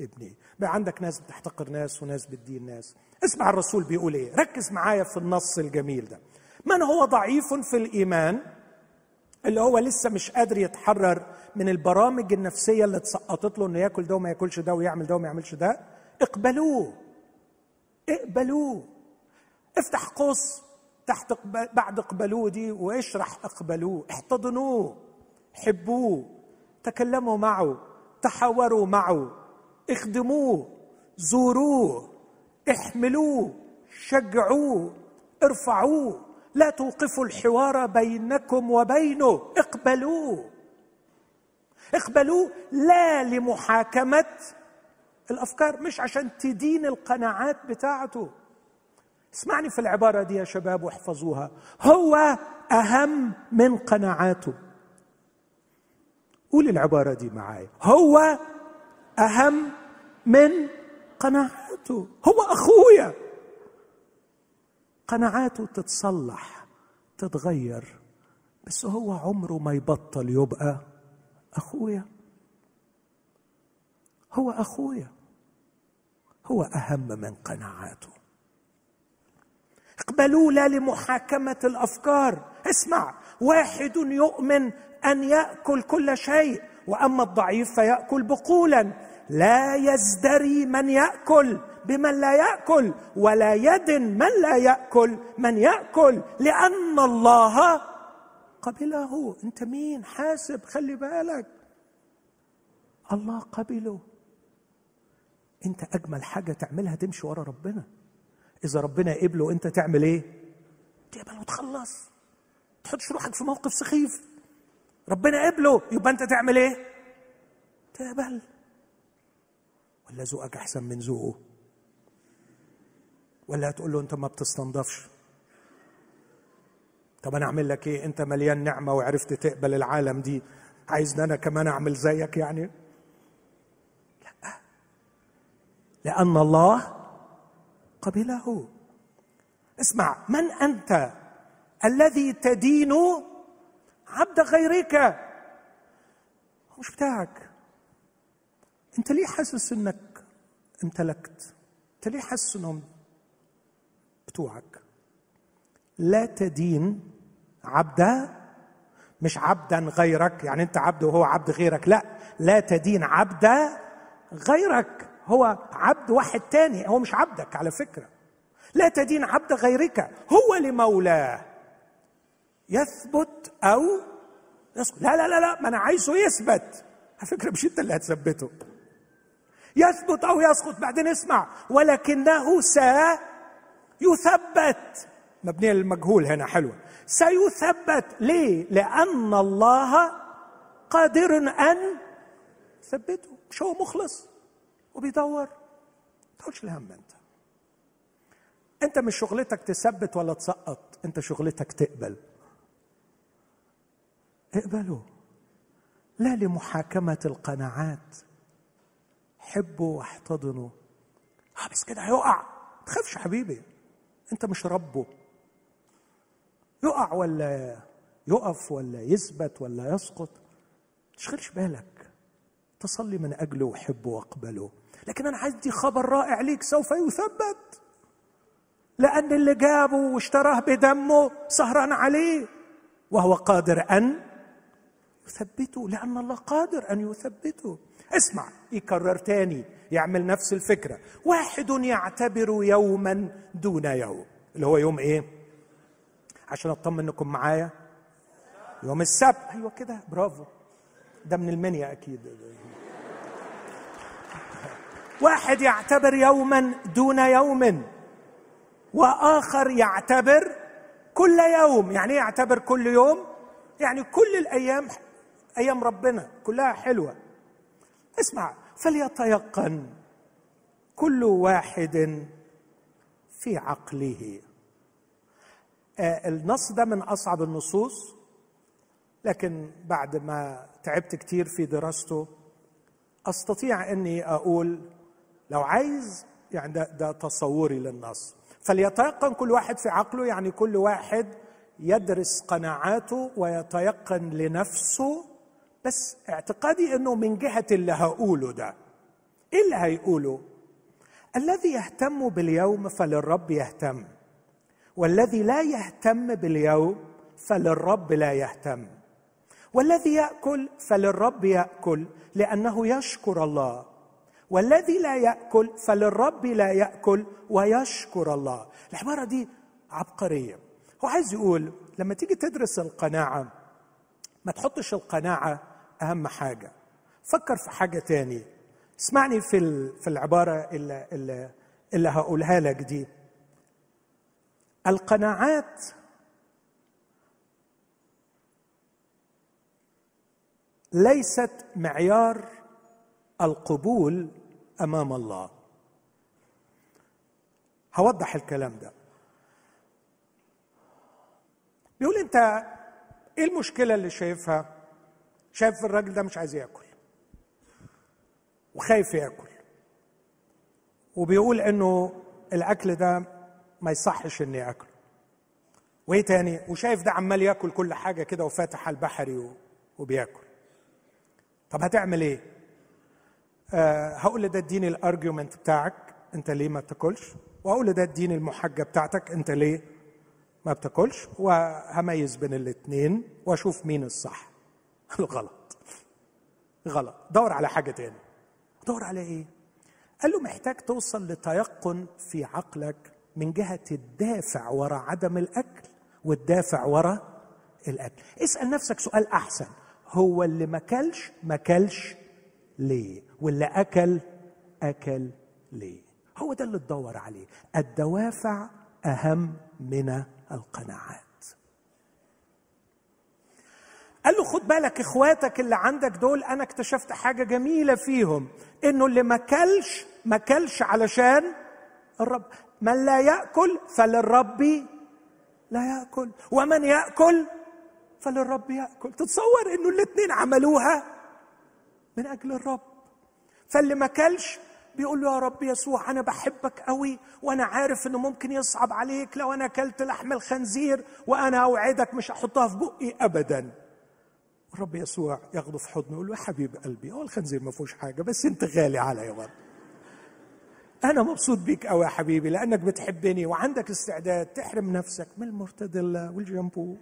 ابنه بقى عندك ناس بتحتقر ناس وناس بتدين ناس. اسمع الرسول بيقول إيه؟ ركز معايا في النص الجميل ده. من هو ضعيف في الإيمان؟ اللي هو لسه مش قادر يتحرر من البرامج النفسية اللي اتسقطت له إنه ياكل ده وما ياكلش ده ويعمل ده وما يعملش ده؟ اقبلوه. اقبلوه. افتح قوس. تحت بعد اقبلوه دي واشرح اقبلوه؟ احتضنوه حبوه تكلموا معه تحاوروا معه اخدموه زوروه احملوه شجعوه ارفعوه لا توقفوا الحوار بينكم وبينه اقبلوه. اقبلوه لا لمحاكمة الأفكار مش عشان تدين القناعات بتاعته. اسمعني في العبارة دي يا شباب واحفظوها. هو أهم من قناعاته. قول العبارة دي معايا. هو أهم من قناعاته. هو أخويا. قناعاته تتصلح تتغير بس هو عمره ما يبطل يبقى أخويا. هو أخويا. هو أهم من قناعاته. اقبلوا لا لمحاكمة الأفكار. اسمع واحد يؤمن أن يأكل كل شيء وأما الضعيف فيأكل بقولا. لا يزدري من يأكل بمن لا يأكل ولا يدن من لا يأكل من يأكل لأن الله قبله. أنت مين؟ حاسب خلي بالك. الله قبله. أنت أجمل حاجة تعملها تمشي ورا ربنا. إذا ربنا قبله أنت تعمل إيه؟ تقبل وتخلص. تحطش روحك في موقف سخيف. ربنا قبله يبقى أنت تعمل إيه؟ تقبل. ولا ذوقك أحسن من ذوقه. ولا هتقول له أنت ما بتستنضفش. طب أنا أعمل لك إيه؟ أنت مليان نعمة وعرفت تقبل العالم دي. عايزني أنا كمان أعمل زيك يعني؟ لأ. لأن الله قبله. اسمع من أنت الذي تدين عبد غيرك؟ مش بتاعك. أنت ليه حاسس إنك امتلكت؟ أنت ليه حاسس إنهم بتوعك؟ لا تدين عبدا مش عبدا غيرك يعني أنت عبد وهو عبد غيرك لا. لا تدين عبدا غيرك. هو عبد واحد تاني هو مش عبدك على فكرة. لا تدين عبد غيرك هو لمولاه يثبت أو يسقط. لا لا لا لا ما أنا عايزه يثبت. على فكرة مش أنت اللي هتثبته. يثبت أو يسقط بعدين اسمع. ولكنه سيثبت مبنية للمجهول هنا حلوة. سيثبت. ليه؟ لأن الله قادر أن يثبته مش هو مخلص. وبيدور. ما تقولش الهم انت. انت مش شغلتك تثبت ولا تسقط انت شغلتك تقبل. اقبلوا. لا لمحاكمة القناعات. حبوا واحتضنوا. آه بس كده هيقع. ما تخافش حبيبي. انت مش ربه. يقع ولا يقف ولا يثبت ولا يسقط. تشغلش بالك. تصلي من أجله وحبه واقبله لكن أنا عندي خبر رائع ليك سوف يثبت. لأن اللي جابه واشتراه بدمه سهران عليه وهو قادر أن يثبته لأن الله قادر أن يثبته. اسمع يكرر تاني يعمل نفس الفكرة. واحد يعتبر يوما دون يوم. اللي هو يوم إيه؟ عشان أطمن إنكم معايا. يوم السبت. أيوه كده. برافو. ده من المنيا أكيد. واحد يعتبر يوما دون يوم وآخر يعتبر كل يوم. يعني إيه يعتبر كل يوم؟ يعني كل الأيام أيام ربنا كلها حلوة. اسمع فليتيقن كل واحد في عقله. آه النص ده من أصعب النصوص لكن بعد ما تعبت كتير في دراسته أستطيع إني أقول لو عايز يعني ده, ده تصوري للنص. فليتيقن كل واحد في عقله يعني كل واحد يدرس قناعاته ويتيقن لنفسه. بس اعتقادي إنه من جهة اللي هقوله ده إيه اللي هيقوله؟ الذي يهتم باليوم فللرب يهتم والذي لا يهتم باليوم فللرب لا يهتم والذي يأكل فللرب يأكل لأنه يشكر الله. والذي لا يأكل فللرب لا يأكل ويشكر الله. العبارة دي عبقرية. هو عايز يقول لما تيجي تدرس القناعة ما تحطش القناعة أهم حاجة. فكر في حاجة تاني. اسمعني في في العبارة اللي, اللي, اللي هقولها لك دي. القناعات ليست معيار القبول أمام الله. هوضح الكلام ده. بيقول أنت إيه المشكلة اللي شايفها؟ شايف الراجل ده مش عايز ياكل. وخايف ياكل. وبيقول إنه الأكل ده ما يصحش إني أكله. وإيه تاني؟ وشايف ده عمال ياكل كل حاجة كده وفاتح البحري وبياكل. طب هتعمل إيه؟ آه هقول ده اديني الارجيومنت بتاعك انت ليه ما بتاكلش؟ وهقول ده اديني المحجة بتاعتك انت ليه ما بتاكلش؟ وهميز بين الاثنين واشوف مين الصح. غلط. غلط. دور على حاجة تاني. دور على إيه؟ قال له محتاج توصل لتيقن في عقلك من جهة الدافع وراء عدم الأكل والدافع وراء الأكل. اسأل نفسك سؤال أحسن. هو اللي ما كلش ما كلش ليه واللي أكل؟ أكل ليه هو ده اللي تدور عليه. الدوافع أهم من القناعات. قال له خد بالك إخواتك اللي عندك دول أنا اكتشفت حاجة جميلة فيهم. إنه اللي ما كلش ما كلش علشان الرب. من لا يأكل فللرب لا يأكل. ومن يأكل فللرب يأكل. تتصور إنه الاثنين عملوها؟ من أجل الرب. فاللي ما كلش بيقول له يا رب يسوع أنا بحبك قوي وأنا عارف إنه ممكن يصعب عليك. لو أنا أكلت لحم الخنزير وأنا أوعدك مش هحطها في بقي ابدا. الرب يسوع ياخده في حضنه يقول له يا حبيب قلبي هو الخنزير ما فيهوش حاجة بس أنت غالي عليا برضه. أنا مبسوط بيك قوي يا حبيبي لأنك بتحبني وعندك استعداد تحرم نفسك من المرتديلا والجامبو.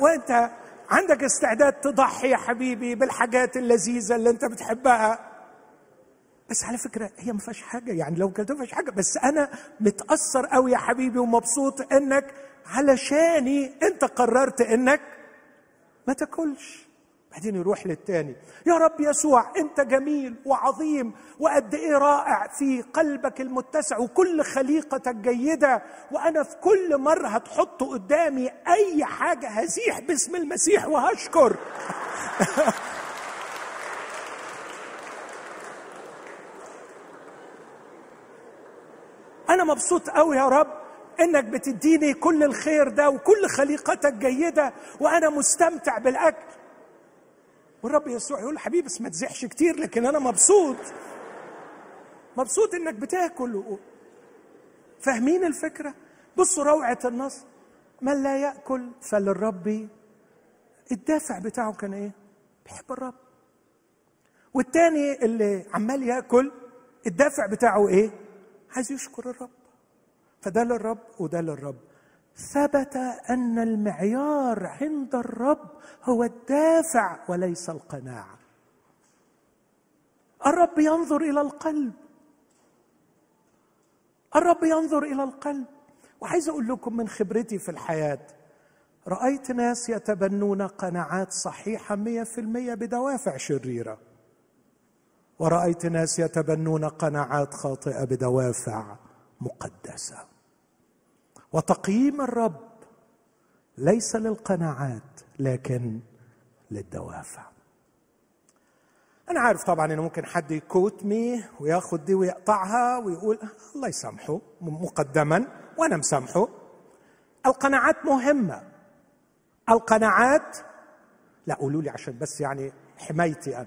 وأنت عندك استعداد تضحي يا حبيبي بالحاجات اللذيذة اللي انت بتحبها. بس على فكرة هي ما فيهاش حاجة. يعني لو كانت ما فيهاش حاجة. بس أنا متأثر قوي يا حبيبي ومبسوط إنك علشاني انت قررت إنك ما تاكلش. بعدين يروح للتاني. يا رب يسوع أنت جميل وعظيم وقد إيه رائع في قلبك المتسع وكل خليقتك جيدة وأنا في كل مرة هتحط قدامي أي حاجة هزيح باسم المسيح وهشكر. أنا مبسوط قوي يا رب إنك بتديني كل الخير ده وكل خليقتك جيدة وأنا مستمتع بالأكل. والرب يسوع يقول حبيبي بس ما تزحش كتير لكن أنا مبسوط. مبسوط إنك بتاكل فاهمين الفكرة؟ بصوا روعة النص. من لا يأكل فللرب. الدافع بتاعه كان إيه؟ بيحب الرب. والتاني اللي عمال يأكل الدافع بتاعه إيه؟ عايز يشكر الرب. فده للرب وده للرب. ثبت أن المعيار عند الرب هو الدافع وليس القناعة. الرب ينظر إلى القلب. الرب ينظر إلى القلب. وعايز أقول لكم من خبرتي في الحياة رأيت ناس يتبنون قناعات صحيحة مية في المية بدوافع شريرة. ورأيت ناس يتبنون قناعات خاطئة بدوافع مقدسة. وتقييم الرب ليس للقناعات لكن للدوافع. أنا عارف طبعا إنه ممكن حد يكوت مي وياخد دي ويقطعها ويقول الله يسامحه مقدما وأنا مسامحه. القناعات مهمة. القناعات لا قولوا لي عشان بس يعني حمايتي أنا.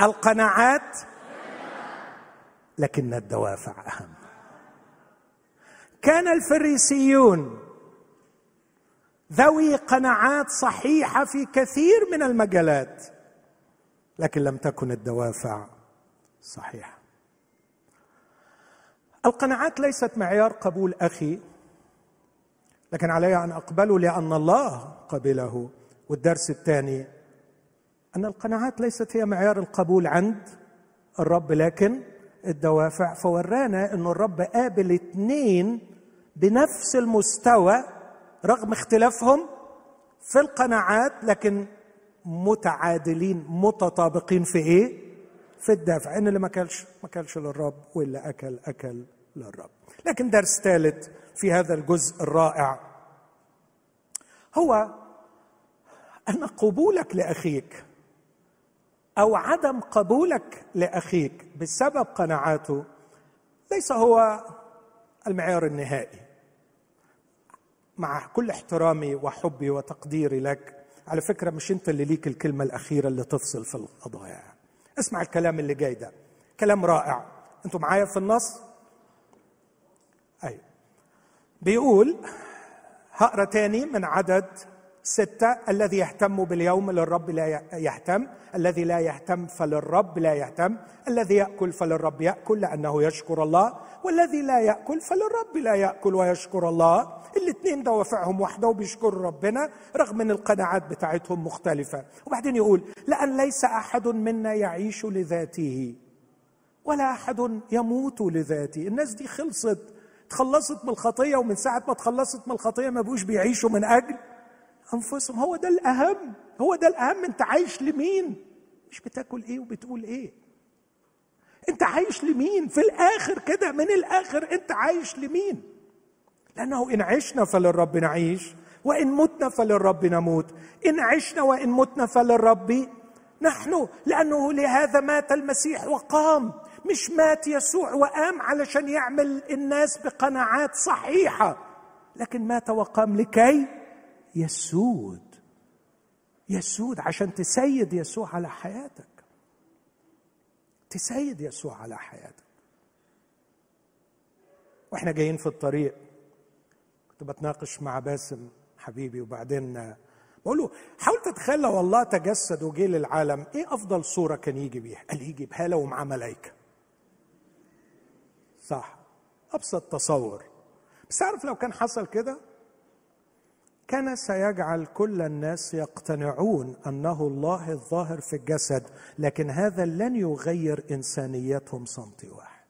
القناعات لكن الدوافع أهم. كان الفريسيون ذوي قناعات صحيحة في كثير من المجالات لكن لم تكن الدوافع صحيحة. القناعات ليست معيار قبول أخي لكن علي أن أقبله لأن الله قبله. والدرس الثاني أن القناعات ليست هي معيار القبول عند الرب لكن الدوافع فورانا إنه الرب قابل اثنين بنفس المستوى رغم اختلافهم في القناعات لكن متعادلين متطابقين في إيه؟ في الدافع إن اللي ما كلش ما كلش للرب واللي اكل أكل للرب. لكن درس ثالث في هذا الجزء الرائع هو أن قبولك لأخيك أو عدم قبولك لأخيك بسبب قناعاته ليس هو المعيار النهائي. مع كل احترامي وحبي وتقديري لك على فكرة مش أنت اللي ليك الكلمة الأخيرة اللي تفصل في القضايا. اسمع الكلام اللي جاي ده. كلام رائع. أنتوا معايا في النص؟ اي بيقول هقرأ تاني من عدد ستة الذي يهتم باليوم للرب لا يهتم الذي لا يهتم فللرب لا يهتم الذي يأكل فللرب يأكل لأنه يشكر الله والذي لا يأكل فللرب لا يأكل ويشكر الله. الاثنين دوافعهم واحدة وبيشكروا ربنا رغم إن القناعات بتاعتهم مختلفة. وبعدين يقول لأن ليس أحد منا يعيش لذاته ولا أحد يموت لذاته. الناس دي خلصت تخلصت من الخطية ومن ساعة ما تخلصت من الخطية ما بقوش بيعيشوا من أجل. أنفسهم. هو ده الأهم. هو ده الأهم. أنت عايش لمين؟ مش بتاكل إيه وبتقول إيه. أنت عايش لمين؟ في الآخر كده. من الآخر أنت عايش لمين؟ لأنه إن عشنا فللرب نعيش وإن متنا فللرب نموت. إن عشنا وإن متنا فللرب نحن. لأنه لهذا مات المسيح وقام. مش مات يسوع وقام علشان يعمل الناس بقناعات صحيحة لكن مات وقام لكي يسود. يسود عشان تسيد يسوع على حياتك. تسيد يسوع على حياتك. وإحنا جايين في الطريق. كنت بتناقش مع باسم حبيبي وبعدين بقول له حاول تتخيل لو الله تجسد وجه للعالم إيه أفضل صورة كان يجي بيها؟ قال يجي بهاله ومعاه ملائكه. صح. أبسط تصور. بس عارف لو كان حصل كده؟ كان سيجعل كل الناس يقتنعون أنه الله الظاهر في الجسد لكن هذا لن يغير إنسانيتهم سنتي واحد.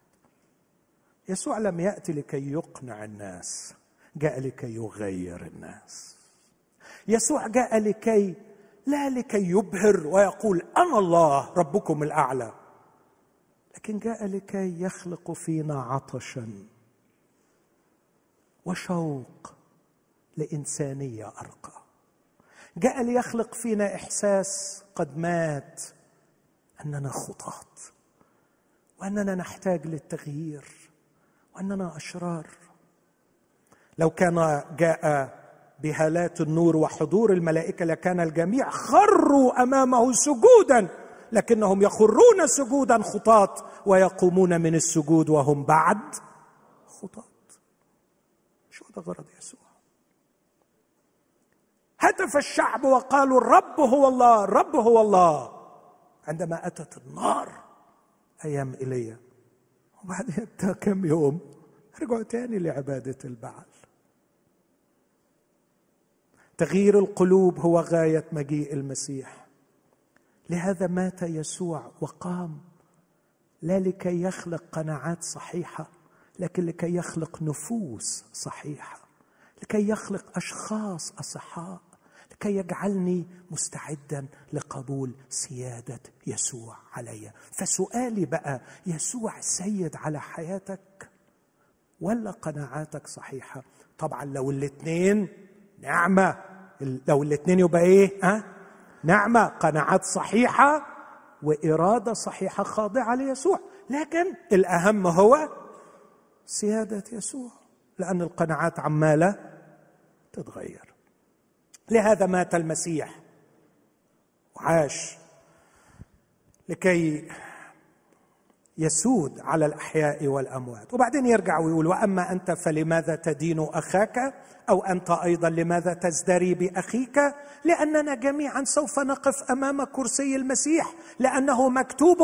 يسوع لم يأتي لكي يقنع الناس جاء لكي يغير الناس. يسوع جاء لكي لا لكي يبهر ويقول أنا الله ربكم الأعلى لكن جاء لكي يخلق فينا عطشا وشوق لإنسانية أرقى. جاء ليخلق فينا إحساس قد مات أننا خطاة وأننا نحتاج للتغيير وأننا أشرار. لو كان جاء بهالات النور وحضور الملائكة لكان الجميع خروا أمامه سجودا لكنهم يخرون سجودا خطاة ويقومون من السجود وهم بعد خطاة. شو هذا غرض يسوع؟ هتف الشعب وقالوا الرب هو الله الرب هو الله. عندما أتت النار أيام إيليا وبعدين كم يوم رجعوا تاني لعبادة البعل. تغيير القلوب هو غاية مجيء المسيح. لهذا مات يسوع وقام. لا لكي يخلق قناعات صحيحة لكن لكي يخلق نفوس صحيحة لكي يخلق أشخاص أصحاء. لكي يجعلني مستعدا لقبول سيادة يسوع علي. فسؤالي بقى يسوع سيد على حياتك ولا قناعاتك صحيحة؟ طبعا لو الاثنين نعمة. لو الاثنين يبقى إيه؟ ها؟ نعمة قناعات صحيحة وإرادة صحيحة خاضعة ليسوع. لكن الأهم هو سيادة يسوع لأن القناعات عمالة تتغير. لهذا مات المسيح. وعاش لكي يسود على الأحياء والأموات. وبعدين يرجع ويقول وأما أنت فلماذا تدين أخاك؟ أو أنت أيضا لماذا تزدري بأخيك؟ لأننا جميعا سوف نقف أمام كرسي المسيح. لأنه مكتوب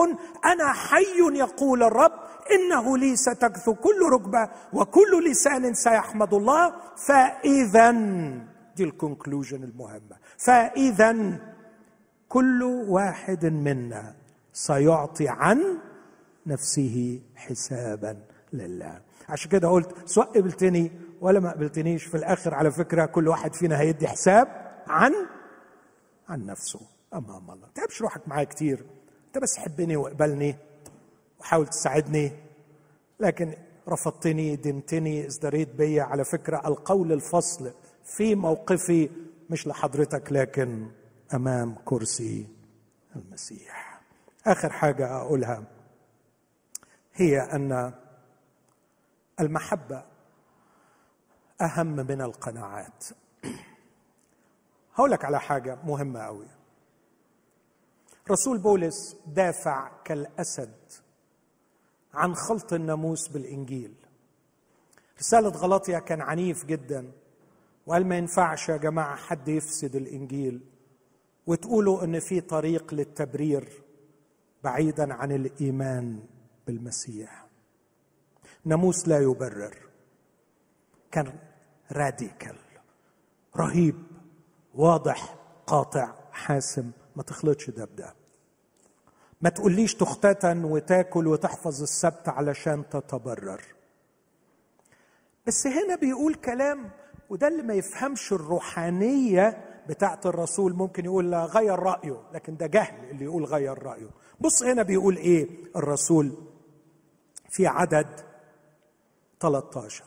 أنا حي يقول الرب إنه لي ستكثو كل ركبة وكل لسان سيحمد الله فاذا دي الكونكلوجن المهمة. فاذا كل واحد منا سيعطي عن نفسه حسابا لله. عشان كده قلت سواء قبلتني ولا ما قبلتنيش في الآخر على فكرة كل واحد فينا هيدي حساب عن عن نفسه أمام الله. تعبش روحك معايا كتير. انت بس حبني واقبلني وحاول تساعدني. لكن رفضتني دنتني ازدريت بيا. على فكرة القول الفصل في موقفي مش لحضرتك لكن أمام كرسي المسيح. آخر حاجة أقولها هي أن المحبة أهم من القناعات. هقول لك على حاجة مهمة قوي رسول بولس دافع كالأسد عن خلط الناموس بالإنجيل. رسالة غلطيا كان عنيف جدا. وقال ما ينفعش يا جماعة حد يفسد الإنجيل وتقولوا إن في طريق للتبرير بعيدا عن الإيمان بالمسيح. ناموس لا يبرر. كان راديكال رهيب واضح قاطع حاسم. ما تخلطش ده بده ما تقوليش تختتن وتاكل وتحفظ السبت علشان تتبرر. بس هنا بيقول كلام وده اللي ما يفهمش الروحانية بتاعت الرسول. ممكن يقول غير رأيه لكن ده جهل اللي يقول غير رأيه. بص هنا بيقول إيه الرسول في عدد 13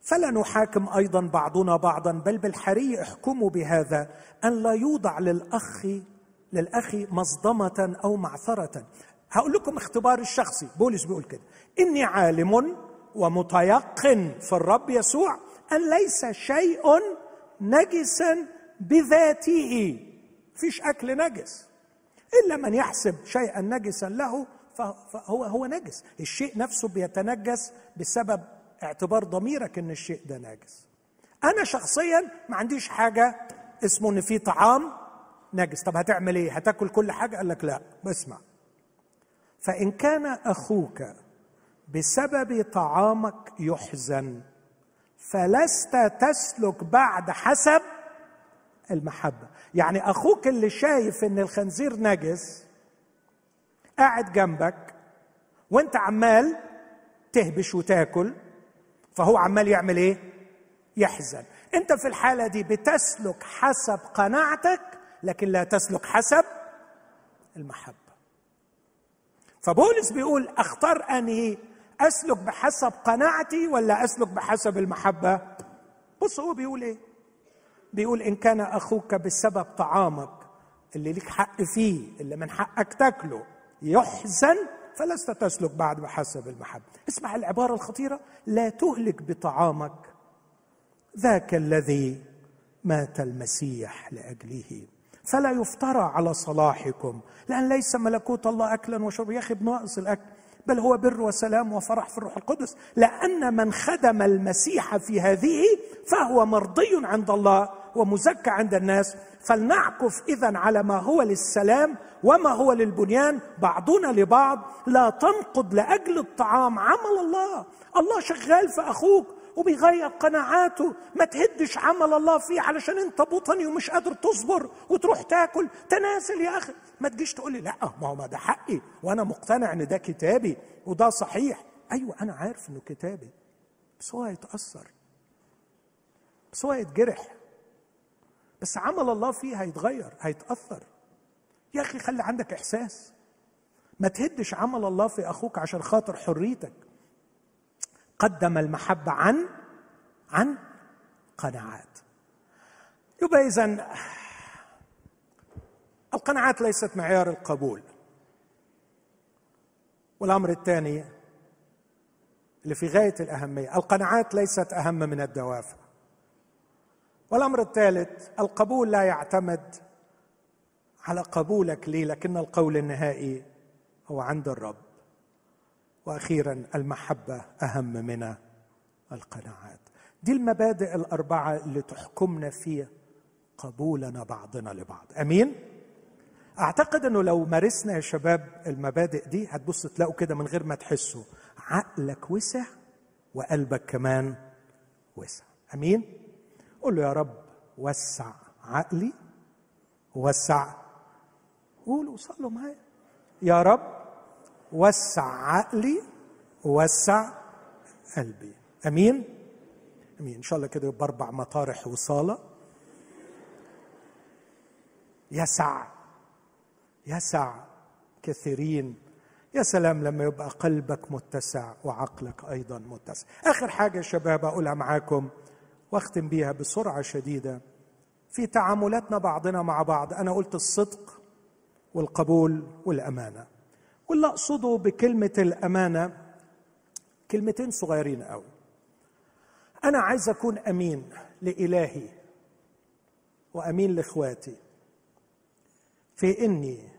فلا نحاكم أيضا بعضنا بعضا بل بالحري احكموا بهذا أن لا يوضع للأخ للأخ مصدمة أو معثرة. هقول لكم اختبار الشخصي بولس بيقول كده إني عالم ومتيقن في الرب يسوع أن ليس شيء نجسا بذاته. فيش أكل نجس. إلا من يحسب شيئا نجسا له فهو هو نجس. الشيء نفسه بيتنجس بسبب اعتبار ضميرك إن الشيء ده نجس. أنا شخصيا ما عنديش حاجة اسمه إن في طعام نجس. طب هتعمل إيه؟ هتاكل كل حاجة؟ قال لك لا. بسمع فإن كان أخوك بسبب طعامك يحزن فلست تسلك بعد حسب المحبة. يعني أخوك اللي شايف إن الخنزير نجس قاعد جنبك وأنت عمال تهبش وتاكل فهو عمال يعمل إيه؟ يحزن. أنت في الحالة دي بتسلك حسب قناعتك لكن لا تسلك حسب المحبة. فبولس بيقول أختار أنهي أسلك بحسب قناعتي ولا أسلك بحسب المحبة؟ بص هو بيقول إيه؟ بيقول إن كان أخوك بسبب طعامك اللي ليك حق فيه اللي من حقك تاكله يحزن فلست تسلك بعد بحسب المحبة. اسمع العبارة الخطيرة لا تهلك بطعامك ذاك الذي مات المسيح لأجله. فلا يفترى على صلاحكم لأن ليس ملكوت الله اكلا وشرب. يا أخي بناقص الأكل بل هو بر وسلام وفرح في الروح القدس. لأن من خدم المسيح في هذه فهو مرضي عند الله ومزكى عند الناس. فلنعكف إذا على ما هو للسلام وما هو للبنيان. بعضنا لبعض لا تنقض لأجل الطعام عمل الله. الله شغال في أخوك وبيغير قناعاته. ما تهدش عمل الله فيه علشان أنت بطني ومش قادر تصبر وتروح تاكل. تنازل يا أخي. ما تجيش تقول لي لا ما هو ما ده حقي وأنا مقتنع إن ده كتابي وده صحيح. أيوه أنا عارف إنه كتابي. بس هو هيتأثر. بس هو هيتجرح. بس عمل الله فيه هيتغير هيتأثر. يا أخي خلي عندك إحساس. ما تهدش عمل الله في أخوك عشان خاطر حريتك. قدم المحبة عن عن قناعات. يبقى اذا القناعات ليست معيار القبول. والأمر الثاني اللي في غاية الأهمية القناعات ليست أهم من الدوافع. والأمر الثالث القبول لا يعتمد على قبولك لي لكن القول النهائي هو عند الرب. وأخيرا المحبة أهم من القناعات. دي المبادئ الأربعة اللي تحكمنا في قبولنا بعضنا لبعض. أمين؟ أعتقد إنه لو مارسنا يا شباب المبادئ دي هتبص تلاقوا كده من غير ما تحسوا. عقلك وسع وقلبك كمان وسع. أمين؟ قول له يا رب وسع عقلي وسع. قولوا صلوا معايا. يا رب وسع عقلي ووسع قلبي. أمين؟ أمين. إن شاء الله كده يبقى أربع مطارح وصالة. يسع يسع كثيرين. يا سلام لما يبقى قلبك متسع وعقلك أيضا متسع. آخر حاجة يا شباب أقولها معاكم وأختم بيها بسرعة شديدة. في تعاملاتنا بعضنا مع بعض أنا قلت الصدق والقبول والأمانة. واللي أقصده بكلمة الأمانة كلمتين صغيرين قوي أنا عايز أكون أمين لإلهي وأمين لإخواتي. في إني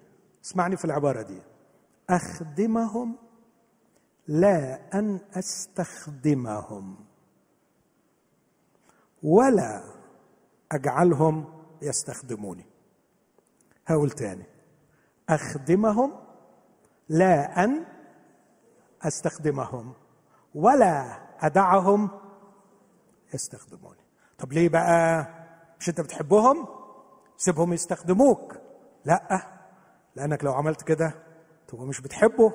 اسمعني في العبارة دي. أخدمهم لا أن أستخدمهم. ولا أجعلهم يستخدموني. هقول تاني. أخدمهم لا أن أستخدمهم. ولا أدعهم يستخدموني. طب ليه بقى؟ مش أنت بتحبهم؟ سيبهم يستخدموك. لا. لأنك لو عملت كده تبقى مش بتحبه.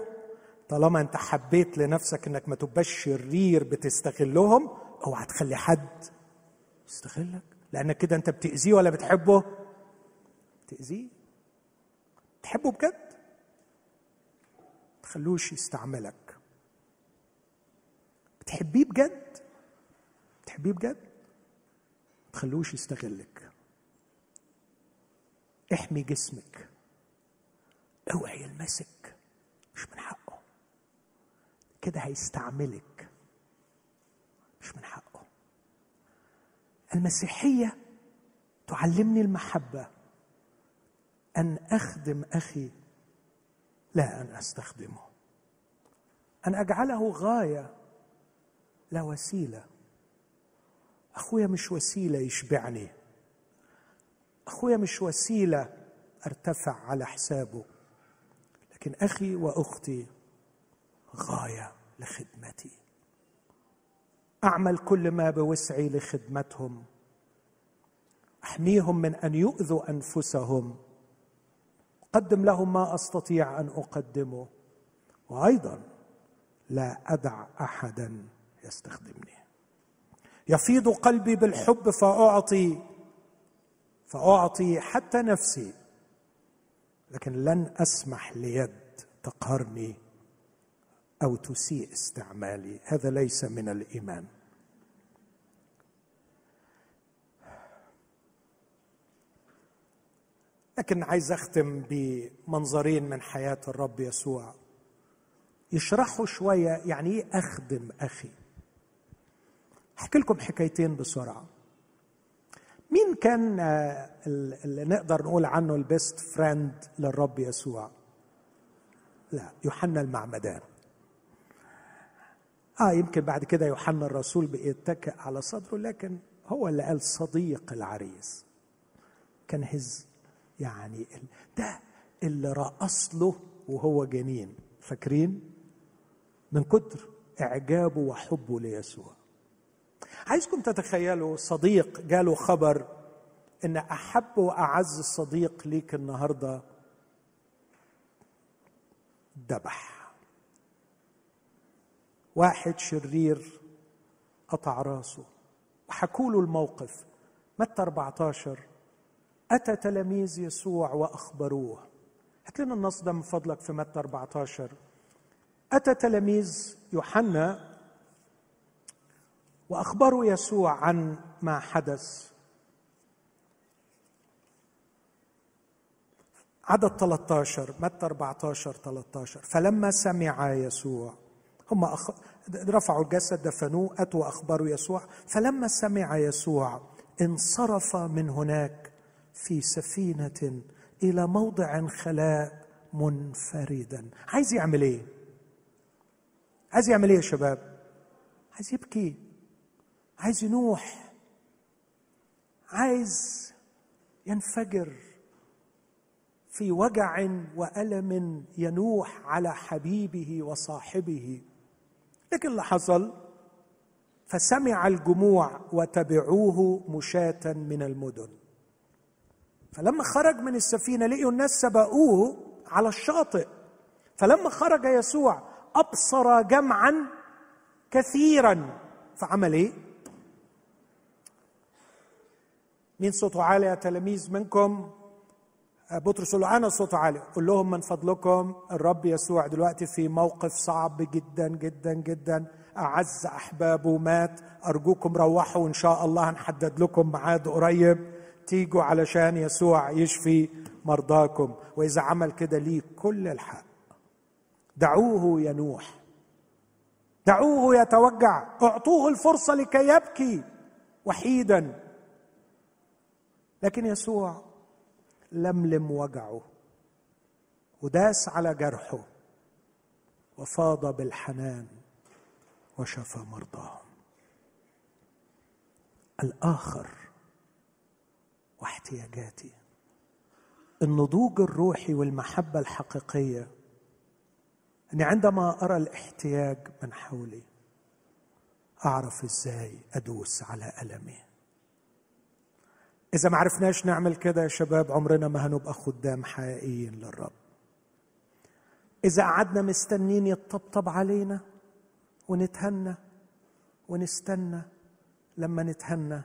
طالما أنت حبيت لنفسك إنك ما تبقاش شرير بتستغلهم اوعى تخلي حد يستغلك. لأنك كده أنت بتأذيه ولا بتحبه؟ تاذيه تحبه بجد؟ تخلوش يستعملك. بتحبيه بجد؟ بتحبيه بجد؟ تخلوش يستغلك. احمي جسمك. اوعي يلمسك مش من حقه. كده هيستعملك مش من حقه. المسيحية تعلمني المحبة أن أخدم أخي لا أن أستخدمه. أن أجعله غاية لا وسيلة. أخويا مش وسيلة يشبعني. أخويا مش وسيلة أرتفع على حسابه. لكن أخي وأختي غاية لخدمتي. أعمل كل ما بوسعي لخدمتهم. أحميهم من أن يؤذوا أنفسهم. أقدم لهم ما أستطيع أن أقدمه. وأيضا لا أدع احدا يستخدمني. يفيض قلبي بالحب فأعطي فأعطي حتى نفسي لكن لن أسمح ليد تقهرني أو تسيء استعمالي. هذا ليس من الإيمان. لكن عايز أختم بمنظرين من حياة الرب يسوع. يشرحوا شوية يعني إيه أخدم أخي. أحكي لكم حكايتين بسرعة. مين كان آه، اللي نقدر نقول عنه ال best friend للرب يسوع؟ لا يوحنا المعمدان. آه يمكن بعد كده يوحنا الرسول بيتكئ على صدره لكن هو اللي قال صديق العريس. كان هز يعني ده اللي رقص له وهو جنين. فاكرين؟ من كتر إعجابه وحبه ليسوع. عايزكم تتخيلوا صديق جاله خبر إن أحب وأعز صديق ليك النهارده؟ ذبح. واحد شرير قطع راسه. وحكوا له الموقف. متى 14 أتى تلاميذ يسوع وأخبروه. هات لنا النص ده من فضلك في متى 14 أتى تلاميذ يوحنا واخبروا يسوع عن ما حدث. عدد 13 متى 14 13 فلما سمع يسوع هم أخ... رفعوا الجسد دفنوه أتوا اخبروا يسوع. فلما سمع يسوع انصرف من هناك في سفينة إلى موضع خلاء منفردا. عايز يعمل إيه؟ عايز يعمل إيه يا شباب؟ عايز يبكي. عايز ينوح عايز ينفجر في وجع وألم ينوح على حبيبه وصاحبه. لكن اللي حصل؟ فسمع الجموع وتبعوه مشاة من المدن. فلما خرج من السفينة لقيوا الناس سبقوه على الشاطئ. فلما خرج يسوع أبصر جمعا كثيرا. فعمل إيه؟ مين صوته عالي يا تلاميذ منكم؟ آه، بطرس يقول أنا صوته عالي. قول لهم من فضلكم الرب يسوع دلوقتي في موقف صعب جدا جدا جدا. أعز أحبابه مات. أرجوكم روحوا وان شاء الله هنحدد لكم ميعاد قريب. تيجوا علشان يسوع يشفي مرضاكم. وإذا عمل كده ليه كل الحق. دعوه ينوح دعوه يتوجع. أعطوه الفرصة لكي يبكي وحيدا. لكن يسوع لملم وجعه وداس على جرحه وفاض بالحنان وشفى مرضاهم. الآخر واحتياجاتي النضوج الروحي والمحبة الحقيقية إني عندما أرى الاحتياج من حولي أعرف إزاي أدوس على ألمي. إذا ما عرفناش نعمل كده يا شباب عمرنا ما هنبقى خدام حقيقيين للرب. إذا قعدنا مستنين يطبطب علينا ونتهنى ونستنى لما نتهنى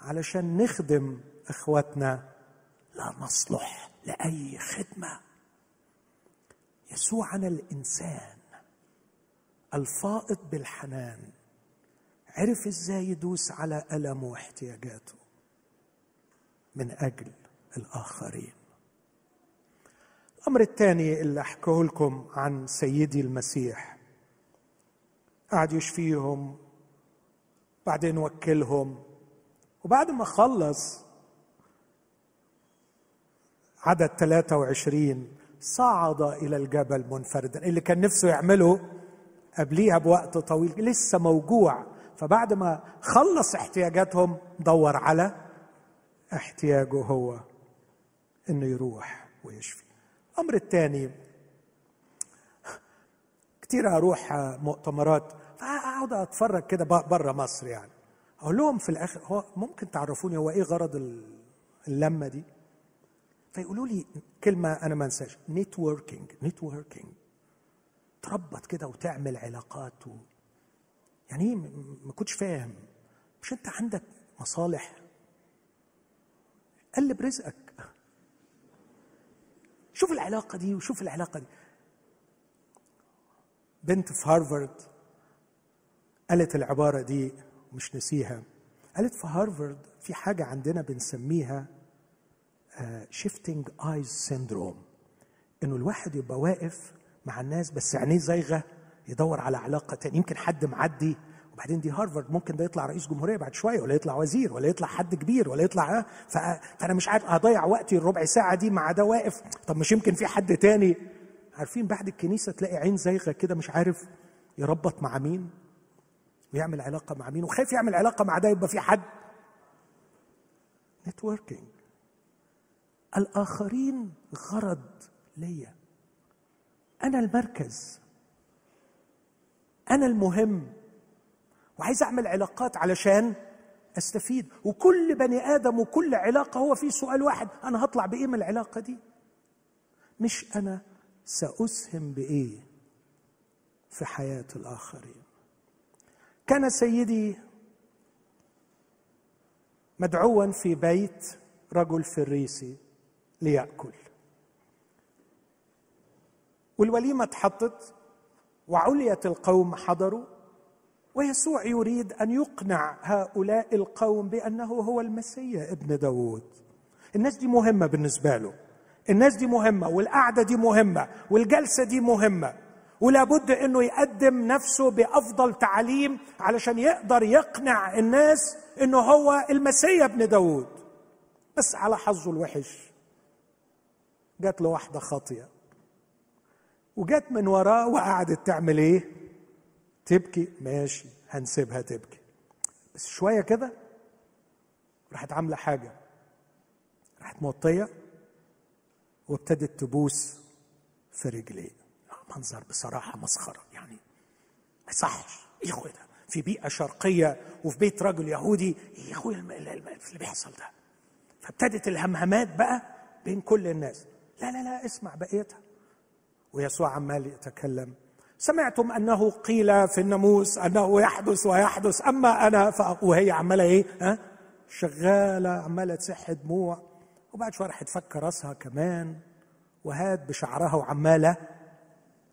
علشان نخدم إخواتنا لا نصلح لأي خدمة. يسوعنا الإنسان الفائض بالحنان. عرف إزاي يدوس على ألمه واحتياجاته؟ من أجل الآخرين. الأمر الثاني اللي أحكيه لكم عن سيدي المسيح. قعد يشفيهم بعدين وكلهم وبعد ما خلص عدد 23 صعد إلى الجبل منفردا. اللي كان نفسه يعمله قبليها بوقت طويل لسه موجوع. فبعد ما خلص احتياجاتهم دور على احتياجه هو إنه يروح ويشفي. الأمر الثاني كتير أروح مؤتمرات فاقعد أتفرج كده بره مصر يعني. أقول لهم في الآخر هو ممكن تعرفوني هو إيه غرض اللمة دي؟ فيقولوا لي كلمة أنا ما أنساش networking networking تربط كده وتعمل علاقات و... يعني إيه؟ ما كنتش فاهم. مش أنت عندك مصالح قلب رزقك. شوف العلاقة دي وشوف العلاقة دي. بنت في هارفارد قالت العبارة دي مش نسيها. قالت في هارفارد في حاجة عندنا بنسميها shifting eyes syndrome إنه الواحد يبقى واقف مع الناس بس عينيه زايغة يدور على علاقة تانية. يمكن حد معدي وبعدين دي هارفارد ممكن ده يطلع رئيس جمهورية بعد شوية ولا يطلع وزير ولا يطلع حد كبير ولا يطلع فأنا مش عارف هضيع وقتي الربع ساعة دي مع ده واقف. طب مش يمكن في حد تاني؟ عارفين بعد الكنيسة تلاقي عين زايغة كده مش عارف يربط مع مين؟ ويعمل علاقة مع مين؟ وخايف يعمل علاقة مع ده يبقى في حد. نتوركينج الآخرين غرض ليا. أنا المركز. أنا المهم. وعايز أعمل علاقات علشان أستفيد. وكل بني آدم وكل علاقة هو في سؤال واحد أنا هطلع بإيه من العلاقة دي؟ مش أنا سأسهم بإيه في حياة الآخرين؟ كان سيدي مدعوا في بيت رجل فريسي ليأكل. والوليمة اتحطت وعليت القوم حضروا. ويسوع يريد أن يقنع هؤلاء القوم بأنه هو المسيح ابن داود الناس دي مهمة بالنسبة له. الناس دي مهمة والقعدة دي مهمة والجلسة دي مهمة. ولابد إنه يقدم نفسه بأفضل تعليم علشان يقدر يقنع الناس إنه هو المسيح ابن داود بس على حظه الوحش. جات له واحدة خاطية. وجت من وراه وقعدت تعمل إيه؟ تبكي؟ ماشي هنسيبها تبكي. بس شوية كده راحت عاملة حاجة. راحت موطية وابتدت تبوس في رجليه. منظر بصراحة مسخرة يعني ما يصحش يا أخويا ده في بيئة شرقية وفي بيت رجل يهودي. يا أخويا اللي بيحصل ده. فابتدت الهمهمات بقى بين كل الناس. لا لا لا اسمع بقيتها. ويسوع عمال يتكلم سمعتم أنه قيل في الناموس أنه يحدث ويحدث أما أنا وهي عمالة إيه؟ ها؟ شغالة عمالة تسح دموع وبعد شوية راح تفك راسها كمان وهات بشعرها وعمالة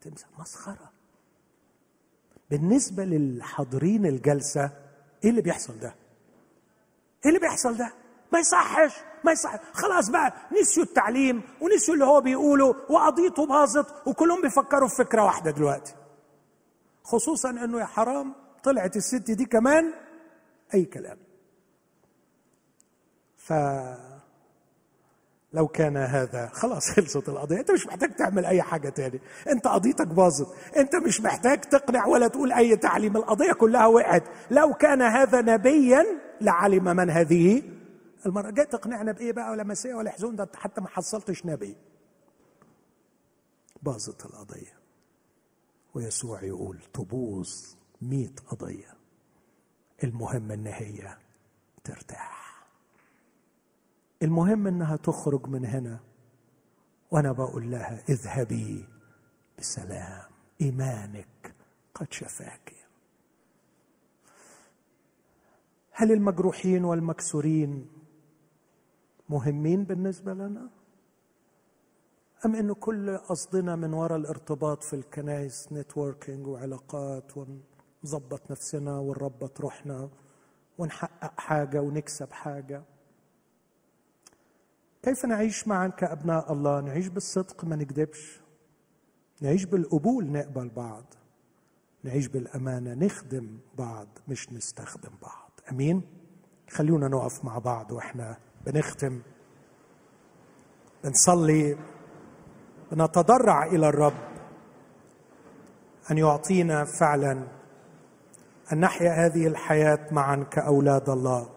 تمسح مسخرة. بالنسبة للحاضرين الجلسة إيه اللي بيحصل ده؟ إيه اللي بيحصل ده؟ ما يصحش ما يصح خلاص بقى نسيوا التعليم ونسيوا اللي هو بيقوله وقضيته باظت وكلهم بيفكروا في فكرة واحدة دلوقتي. خصوصا إنه يا حرام طلعت الست دي كمان أي كلام. ف لو كان هذا خلاص خلصت القضية. أنت مش محتاج تعمل أي حاجة تاني. أنت قضيتك باظت. أنت مش محتاج تقنع ولا تقول أي تعليم. القضية كلها وقعت. لو كان هذا نبيا لعلم من هذه المرة جاي تقنعنا بإيه بقى ولا مسيح ولا حزون؟ ده حتى ما حصلتش نبي. باظت القضية. ويسوع يقول تبوظ مئة قضية. المهم إن هي ترتاح. المهم إنها تخرج من هنا. وأنا بقول لها اذهبي بسلام. إيمانك قد شفاك. هل المجروحين والمكسورين مهمين بالنسبة لنا؟ أم انه كل قصدنا من وراء الارتباط في الكنائس نتوركينج وعلاقات ونظبط نفسنا ونربط روحنا ونحقق حاجة ونكسب حاجة؟ كيف نعيش معا كأبناء الله؟ نعيش بالصدق ما نكذبش. نعيش بالقبول نقبل بعض. نعيش بالأمانة نخدم بعض مش نستخدم بعض. أمين؟ خلونا نقف مع بعض وإحنا بنختم. بنصلي. بنتضرع إلى الرب أن يعطينا فعلا. أن نحيا هذه الحياة معا كأولاد الله.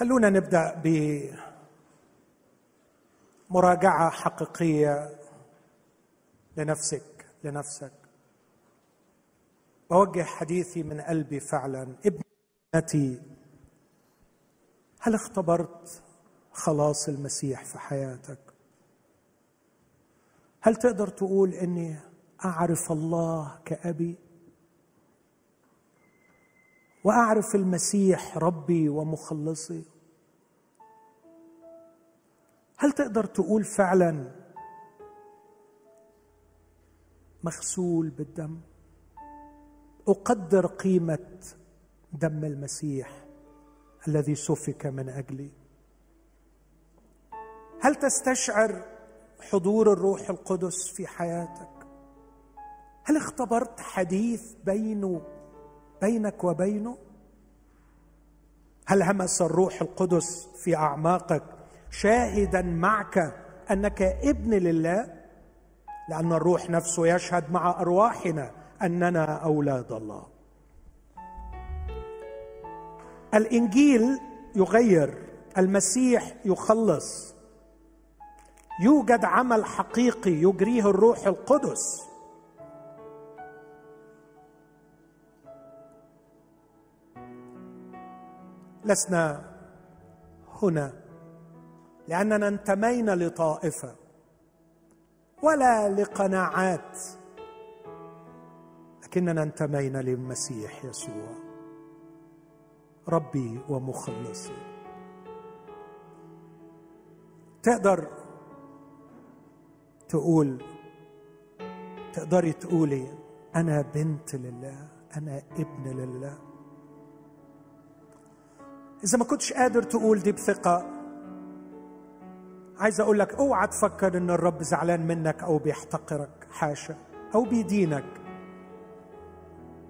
خلونا نبدأ بمراجعة حقيقية لنفسك لنفسك. بوجه حديثي من قلبي فعلا. ابنتي هل اختبرت خلاص المسيح في حياتك؟ هل تقدر تقول إني أعرف الله كأبي؟ وأعرف المسيح ربي ومخلصي. هل تقدر تقول فعلا مغسول بالدم؟ أقدر قيمة دم المسيح الذي سفك من أجلي؟ هل تستشعر حضور الروح القدس في حياتك؟ هل اختبرت حديث بينه بينك وبينه؟ هل همس الروح القدس في أعماقك شاهدا معك أنك ابن لله؟ لأن الروح نفسه يشهد مع أرواحنا أننا أولاد الله. الإنجيل يغير المسيح يخلص. يوجد عمل حقيقي يجريه الروح القدس. لسنا هنا لأننا انتمينا لطائفة ولا لقناعات لكننا انتمينا للمسيح يسوع ربي ومخلصي تقدر تقول تقدري تقولي أنا بنت لله أنا ابن لله. إذا ما كنتش قادر تقول دي بثقة عايز أقول لك أوعى تفكر إن الرب زعلان منك أو بيحتقرك حاشا أو بيدينك.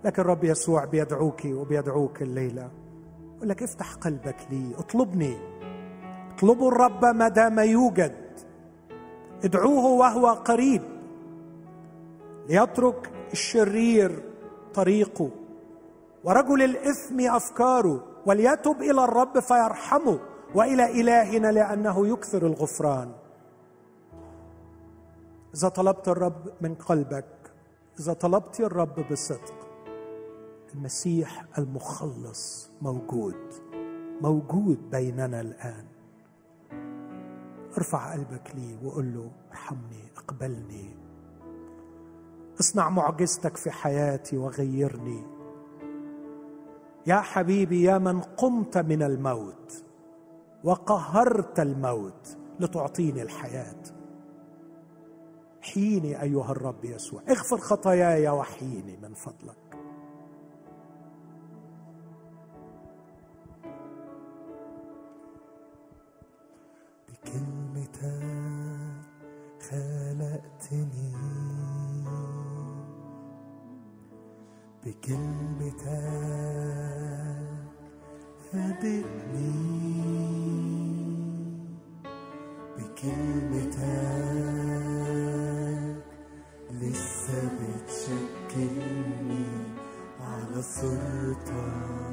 لكن الرب يسوع بيدعوك وبيدعوك الليلة. يقول لك افتح قلبك لي اطلبني. اطلبوا الرب ما دام يوجد. ادعوه وهو قريب. ليترك الشرير طريقه. ورجل الإثم أفكاره. وليتب إلى الرب فيرحمه وإلى إلهنا لأنه يكثر الغفران. إذا طلبت الرب من قلبك إذا طلبت الرب بصدق المسيح المخلص موجود موجود بيننا الآن. ارفع قلبك لي وقول له ارحمني اقبلني. اصنع معجزتك في حياتي وغيرني. يا حبيبي يا من قمت من الموت وقهرت الموت لتعطيني الحياة. حيني أيها الرب يسوع. اغفر خطاياي وحيني من فضلك. بكلمتك خلقتني بكلمتك فادتني كلمتك لسه بتشكلني على صورتك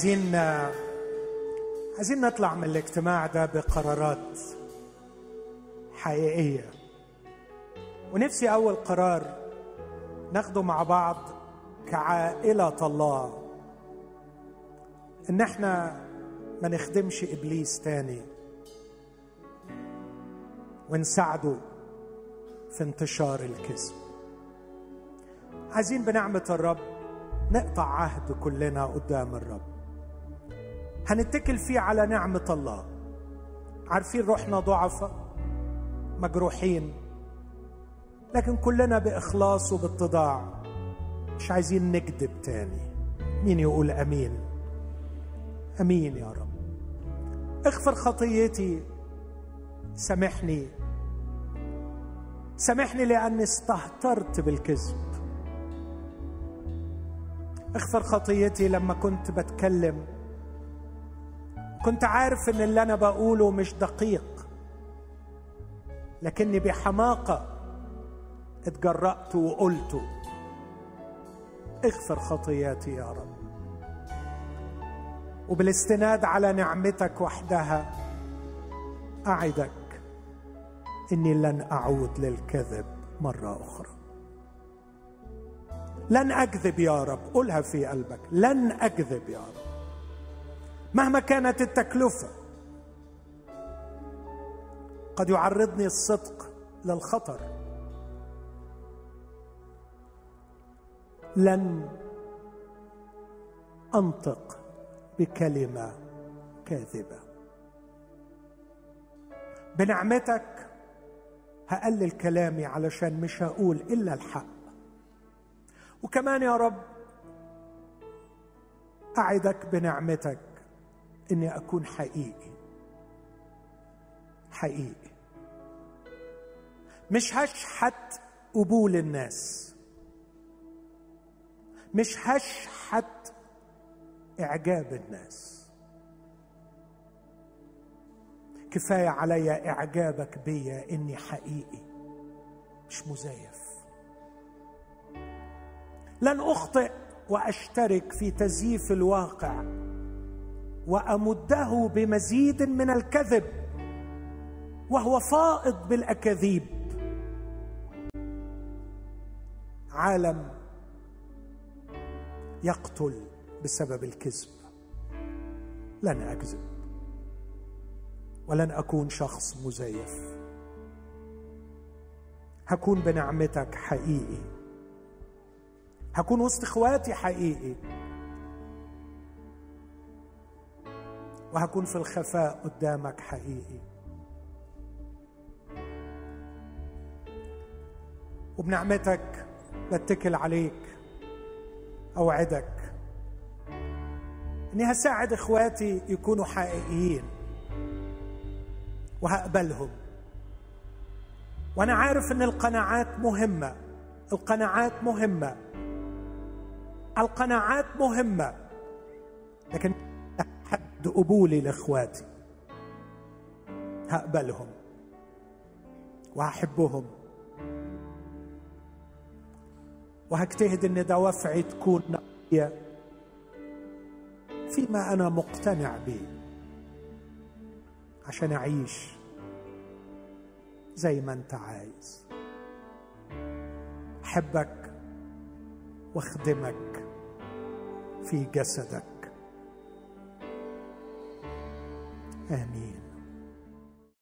عايزين عايزين نطلع من الاجتماع ده بقرارات حقيقية. ونفسي أول قرار ناخده مع بعض كعائلة الله إن إحنا ما نخدمش إبليس تاني. ونساعده في انتشار الكذب. عايزين بنعمة الرب نقطع عهد كلنا قدام الرب. هنتكل فيه على نعمة الله. عارفين روحنا ضعفة؟ مجروحين. لكن كلنا بإخلاص وباتضاع. مش عايزين نكذب تاني. مين يقول أمين؟ أمين يا رب. اغفر خطيتي. سامحني. سامحني لأني استهترت بالكذب. اغفر خطيتي لما كنت بتكلم. كنت عارف إن اللي أنا بقوله مش دقيق لكني بحماقة اتجرأت وقلته اغفر خطياتي يا رب. وبالاستناد على نعمتك وحدها أعدك إني لن أعود للكذب مرة أخرى. لن أكذب يا رب قولها في قلبك لن أكذب يا رب. مهما كانت التكلفة قد يعرضني الصدق للخطر. لن أنطق بكلمة كاذبة. بنعمتك هقلل كلامي علشان مش هقول إلا الحق. وكمان يا رب أعدك بنعمتك إني أكون حقيقي. حقيقي. مش هشحت قبول الناس. مش هشحت إعجاب الناس. كفاية عليا إعجابك بيا إني حقيقي مش مزيف. لن أخطئ وأشترك في تزييف الواقع. وأمده بمزيد من الكذب وهو فائض بالأكاذيب. عالم يقتل بسبب الكذب. لن أكذب ولن أكون شخص مزيف. هكون بنعمتك حقيقي. هكون وسط إخواتي حقيقي. وهكون في الخفاء قدامك حقيقي. وبنعمتك بتكل عليك أوعدك إني هساعد إخواتي يكونوا حقيقيين وهقبلهم. وأنا عارف إن القناعات مهمة القناعات مهمة القناعات مهمة لكن حد قبولي لاخواتي هقبلهم. وهحبهم. وهجتهد إن دوافعي تكون نقية فيما أنا مقتنع به. عشان أعيش زي ما أنت عايز. أحبك وأخدمك في جسدك. امين